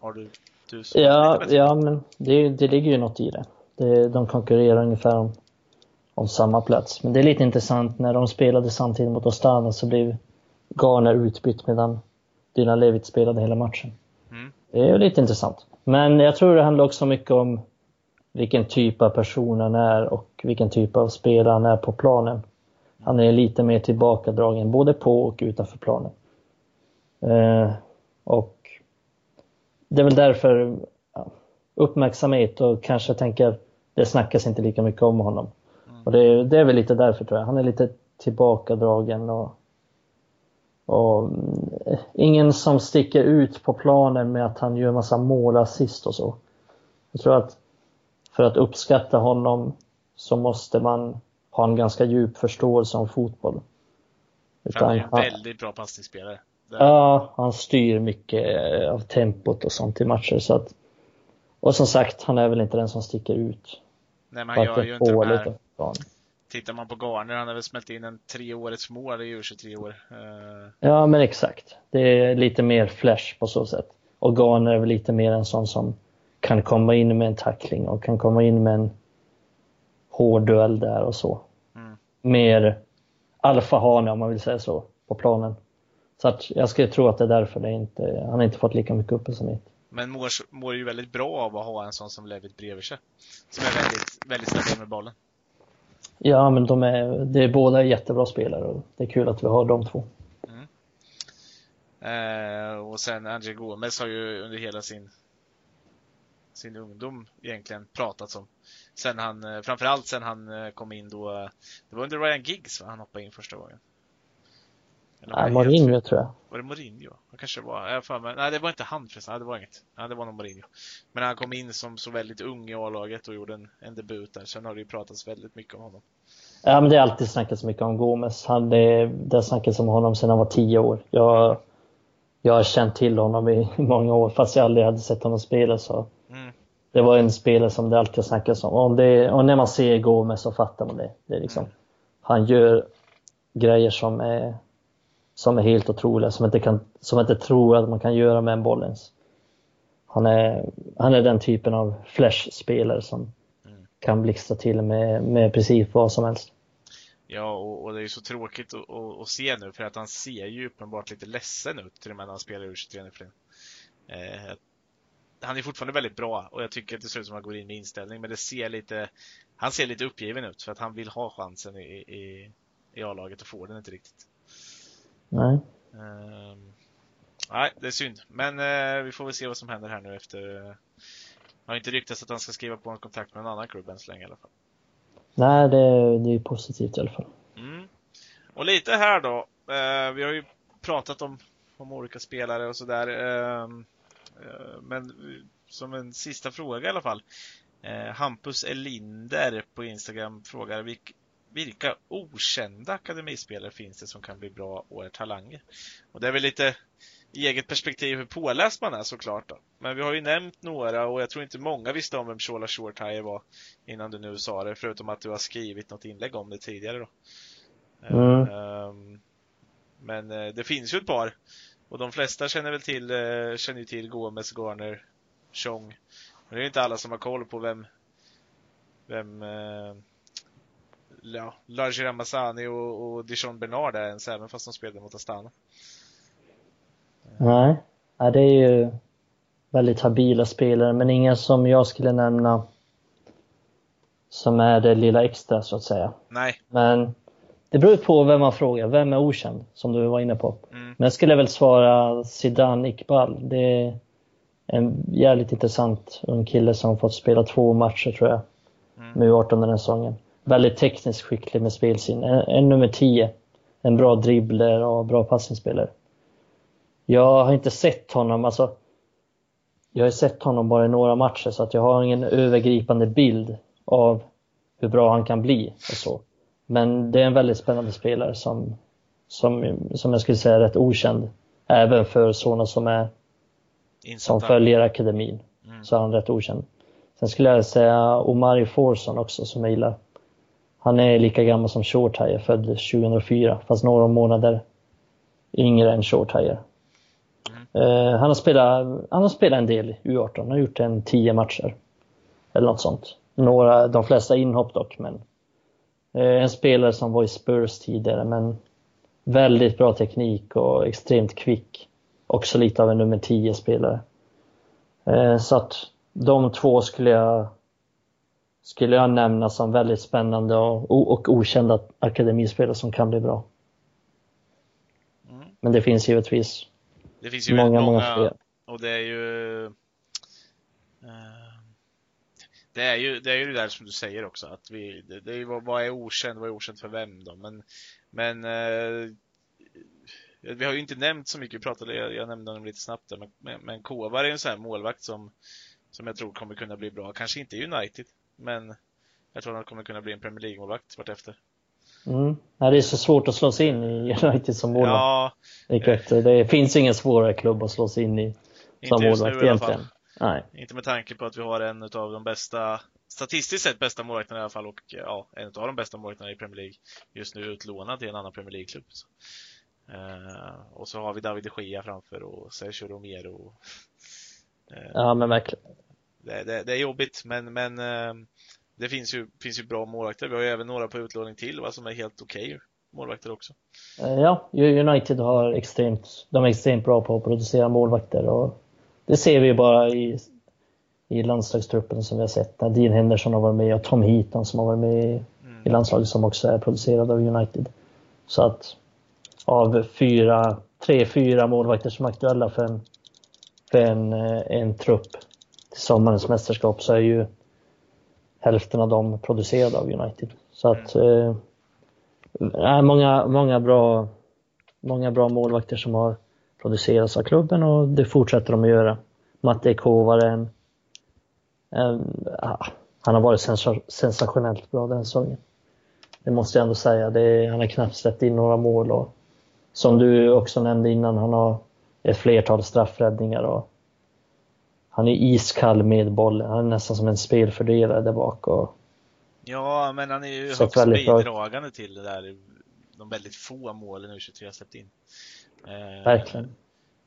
Har du, du Ja, ja men det, det ligger ju något i det. det de konkurrerar ungefär om om samma plats. Men det är lite intressant, när de spelade samtidigt mot Ostana så blev Garner utbytt medan Dylan Levitt spelade hela matchen. Mm. Det är lite intressant. Men jag tror det handlar också mycket om vilken typ av person han är och vilken typ av spelare han är på planen. Han är lite mer tillbakadragen både på och utanför planen. Eh, och det är väl därför ja, uppmärksamhet och kanske tänker det snackas inte lika mycket om honom. Och det, det, är väl lite därför tror jag. Han är lite tillbakadragen och, och mm, ingen som sticker ut på planen med att han gör massa mål, assist och så. Jag tror att för att uppskatta honom så måste man ha en ganska djup förståelse om fotboll. Utan han är en väldigt bra passningsspelare. Ja, han styr mycket av tempot och sånt i matcher. Så att, och som sagt, han är väl inte den som sticker ut. Nej, men han gör ju inte de här plan. Tittar man på Garner, han har väl smält in en treårets mål i U23 år. Uh... Ja, men exakt. Det är lite mer flash på så sätt. Och Garner är väl lite mer en sån som kan komma in med en tackling och kan komma in med en hård duell där och så. Mm. Mer alfahane om man vill säga så, på planen. Så att jag skulle tro att det är därför det inte, han inte fått lika mycket uppmärksamhet. Men mår, mår ju väldigt bra av att ha en sån som Levit bredvid sig. Som är väldigt, väldigt stabil med bollen. Ja, men de är, de är båda jättebra spelare och det är kul att vi har de två. Mm. Eh, och sen André Gomes har ju under hela sin sin ungdom egentligen pratat om. Sen han, eh, framförallt sen han eh, kom in då, eh, det var under Ryan Giggs va? han hoppade in första gången. Nej, Mourinho tror jag. Var det Mourinho? Det kanske var. Jag för mig. Nej, det var inte han förresten. Nej, det var inget. Nej, det var nog Mourinho. Men han kom in som så väldigt ung i A-laget och gjorde en, en debut där. Sen har det ju pratats väldigt mycket om honom. Ja, men det har alltid snackats mycket om Gomes. Han, det, det har snackats om honom sedan han var tio år. Jag, jag har känt till honom i *laughs* många år, fast jag aldrig hade sett honom spela. Så. Mm. Det var en spelare som det alltid snackas om. Och, det, och när man ser Gomes så fattar man det. det är liksom, mm. Han gör grejer som är, som är helt otroliga, som inte, kan, som inte tror att man kan göra med en boll ens. Han är, han är den typen av flash-spelare som mm. kan blixtra till med, med precis vad som helst. Ja, och, och det är ju så tråkigt att, att, att, se nu för att han ser ju uppenbart lite ledsen ut till och med när han spelar ur 23 nu eh, Han är fortfarande väldigt bra och jag tycker att det ser ut som att han går in med inställning men det ser lite Han ser lite uppgiven ut för att han vill ha chansen i, i, i A-laget och får den inte riktigt. Nej. Eh, nej, det är synd. Men eh, vi får väl se vad som händer här nu efter eh, har inte ryktats att han ska skriva på en kontakt med en annan klubb än så länge i alla fall. Nej, det, det är positivt i alla fall. Mm. Och lite här då. Eh, vi har ju pratat om, om olika spelare och sådär. Eh, eh, men som en sista fråga i alla fall. Hampus Elinder på Instagram frågar vilk, vilka okända akademispelare finns det som kan bli bra och är talanger? Och det är väl lite i eget perspektiv hur påläst man är såklart. Då. Men vi har ju nämnt några och jag tror inte många visste om vem Shola Shortire var innan du nu sa det, förutom att du har skrivit något inlägg om det tidigare. Då. Mm. Um, men uh, det finns ju ett par. Och de flesta känner väl till, uh, känner ju till Gomes, Garner, Chong. Men det är inte alla som har koll på vem vem uh, ja, Larger Ramazani och, och Dijon Bernard är ens, även fast de spelade mot Astana. Nej, ja, det är ju väldigt habila spelare, men inga som jag skulle nämna som är det lilla extra så att säga. Nej. Men det beror på vem man frågar. Vem är okänd? Som du var inne på. Mm. Men jag skulle väl svara Zidane Iqbal. Det är en jävligt intressant ung kille som fått spela två matcher tror jag. Mm. Med U18 den här säsongen. Väldigt tekniskt skicklig med spelsinne. En, en nummer 10. En bra dribbler och bra passningsspelare. Jag har inte sett honom, alltså. Jag har sett honom bara i några matcher så att jag har ingen övergripande bild av hur bra han kan bli och så. Men det är en väldigt spännande spelare som, som, som jag skulle säga är rätt okänd. Även för sådana som är som följer akademin. Mm. Så är han rätt okänd. Sen skulle jag säga Omari Forson också som jag gillar. Han är lika gammal som Shortire, född 2004, fast några månader yngre än Shortire. Eh, han, har spelat, han har spelat en del i U18, han har gjort en tio matcher. Eller något sånt. Några, de flesta inhopp dock, men eh, en spelare som var i Spurs tidigare, men väldigt bra teknik och extremt kvick. Också lite av en nummer 10 spelare. Eh, så att de två skulle jag skulle jag nämna som väldigt spännande och, och okända akademispelare som kan bli bra. Mm. Men det finns givetvis det finns ju många, många, många och det är ju uh, det är ju det är ju det där som du säger också att vi, det, det är ju vad, är okänt, vad är okänt för vem då? Men, men uh, vi har ju inte nämnt så mycket, vi pratade, jag, jag nämnde honom lite snabbt där, men, men, Kovar är en sån här målvakt som, som jag tror kommer kunna bli bra. Kanske inte i United, men jag tror han kommer kunna bli en Premier League-målvakt vartefter. Mm. Det är så svårt att slå sig in i United som målvakt. Ja, det finns ingen svårare klubb att slå sig in i som målvakt egentligen. Nej. Inte med tanke på att vi har en av de bästa, statistiskt sett bästa målvakterna i alla fall och ja, en av de bästa målvakterna i Premier League just nu utlånad till en annan Premier League-klubb. Uh, och så har vi David de Gea framför och Sergio Romero. Uh, ja men verkligen. Det, det, det, är jobbigt men, men uh, det finns ju, finns ju bra målvakter. Vi har ju även några på utlåning till va, som är helt okej okay målvakter också. Eh, ja, United har extremt, de är extremt bra på att producera målvakter och det ser vi ju bara i, i landslagstruppen som vi har sett. När Dean Henderson har varit med och Tom Heaton som har varit med i, mm. i landslaget som också är producerad av United. Så att av fyra, tre, fyra målvakter som är aktuella för en, för en, eh, en trupp till sommarens mästerskap så är ju hälften av dem producerade av United. Så att mm. eh, många, många, bra, många bra målvakter som har producerats av klubben och det fortsätter de att göra. Matte Kovaren, eh, han har varit sensationellt bra den säsongen. Det måste jag ändå säga. Det, han har knappt släppt in några mål och som du också nämnde innan, han har ett flertal straffräddningar och han är iskall med bollen. Han är nästan som en spelfördelare där bak. Och... Ja, men han är ju högst bidragande till det där. De väldigt få målen U23 har släppt in. Eh, Verkligen.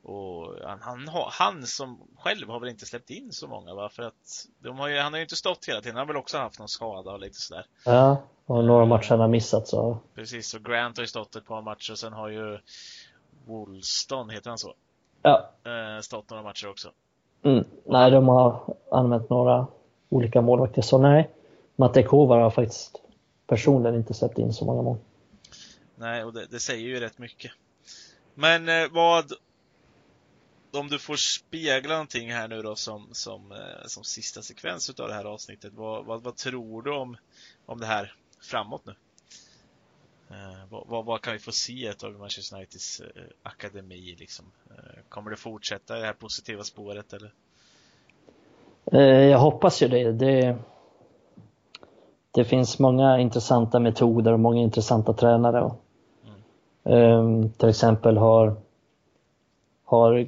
Och han, han, han som själv har väl inte släppt in så många va? För att de har ju, han har ju inte stått hela tiden. Han har väl också haft någon skada och lite sådär. Ja, och några matcher han har missat så. Precis, och Grant har ju stått ett par matcher och sen har ju Woolston, heter han så? Ja. Eh, stått några matcher också. Mm. Nej, de har använt några olika målvakter, så nej. Matte Kovar har faktiskt personligen inte släppt in så många mål. Nej, och det, det säger ju rätt mycket. Men eh, vad om du får spegla någonting här nu då som, som, eh, som sista sekvens utav det här avsnittet. Vad, vad, vad tror du om, om det här framåt nu? Eh, vad, vad, vad, kan vi få se av Manchester Uniteds eh, akademi? Liksom? Eh, kommer det fortsätta i det här positiva spåret? Eller? Jag hoppas ju det. det. Det finns många intressanta metoder och många intressanta tränare. Mm. Till exempel har, har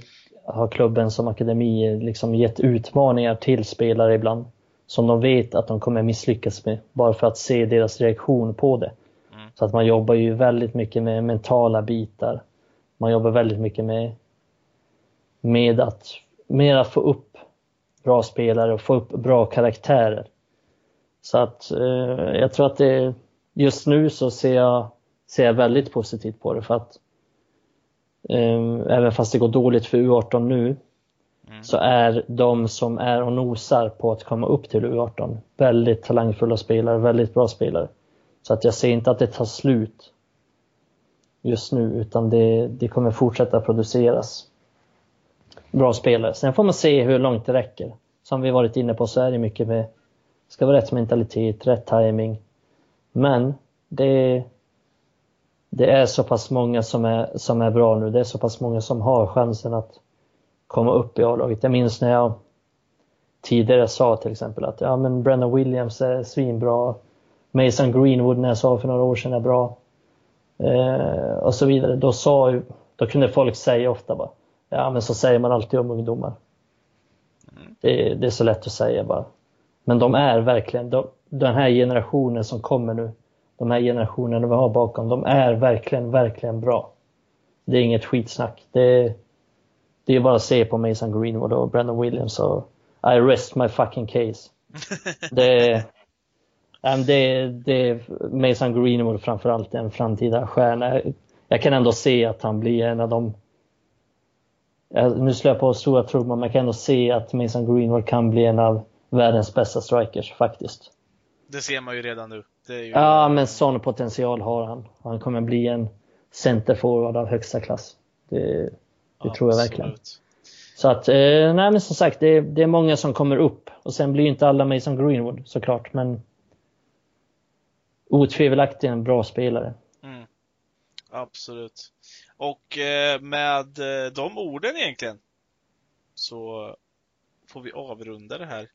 har klubben som akademi liksom gett utmaningar till spelare ibland som de vet att de kommer misslyckas med bara för att se deras reaktion på det. Så att man jobbar ju väldigt mycket med mentala bitar. Man jobbar väldigt mycket med, med att, med att få upp bra spelare och få upp bra karaktärer. Så att eh, jag tror att det just nu så ser jag, ser jag väldigt positivt på det för att Ehm, även fast det går dåligt för U18 nu mm. så är de som är och nosar på att komma upp till U18 väldigt talangfulla spelare, väldigt bra spelare. Så att jag ser inte att det tar slut just nu utan det, det kommer fortsätta produceras bra spelare. Sen får man se hur långt det räcker. Som vi varit inne på så är det mycket med ska vara rätt mentalitet, rätt timing. Men det, det är så pass många som är, som är bra nu. Det är så pass många som har chansen att komma upp i A-laget. Jag minns när jag tidigare sa till exempel att ja, men Brennan Williams är svinbra. Mason Greenwood när jag sa för några år sedan är bra. Eh, och så vidare. Då, sa, då kunde folk säga ofta bara ja men så säger man alltid om ungdomar. Mm. Det, det är så lätt att säga bara. Men de är verkligen, de, den här generationen som kommer nu, de här generationerna vi har bakom, de är verkligen, verkligen bra. Det är inget skitsnack. Det, det är bara att se på Mason Greenwood och Brandon Williams och I rest my fucking case. *laughs* det, det, det, Mason Greenwood framförallt en framtida stjärna. Jag kan ändå se att han blir en av de nu slår jag på stora trumman, men jag kan ändå se att Mason Greenwood kan bli en av världens bästa strikers faktiskt. Det ser man ju redan nu. Ju... Ja, men sån potential har han. Han kommer bli en centerforward av högsta klass. Det, det tror jag verkligen. Så att, eh, nej men som sagt, det, det, är många som kommer upp. Och sen blir inte alla Mason Greenwood såklart, men otvivelaktigt en bra spelare. Mm. Absolut. Och eh, med eh, de orden egentligen så får vi avrunda det här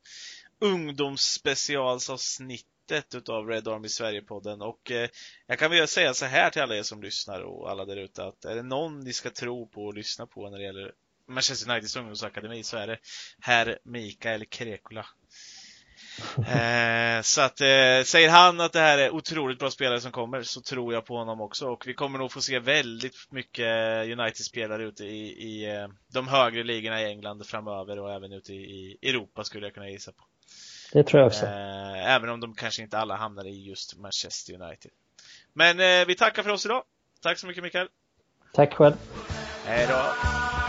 ungdomsspecialsavsnittet utav Red Army Sverige-podden och eh, jag kan väl säga så här till alla er som lyssnar och alla där ute att är det någon ni ska tro på och lyssna på när det gäller Manchester Uniteds ungdomsakademi så är det herr Mikael Krekula. *laughs* Eh, så att eh, säger han att det här är otroligt bra spelare som kommer så tror jag på honom också och vi kommer nog få se väldigt mycket United-spelare ute i, i eh, de högre ligorna i England framöver och även ute i, Europa skulle jag kunna gissa på. Det tror jag också. Eh, även om de kanske inte alla hamnar i just Manchester United. Men eh, vi tackar för oss idag. Tack så mycket Mikael. Tack själv. Hej då.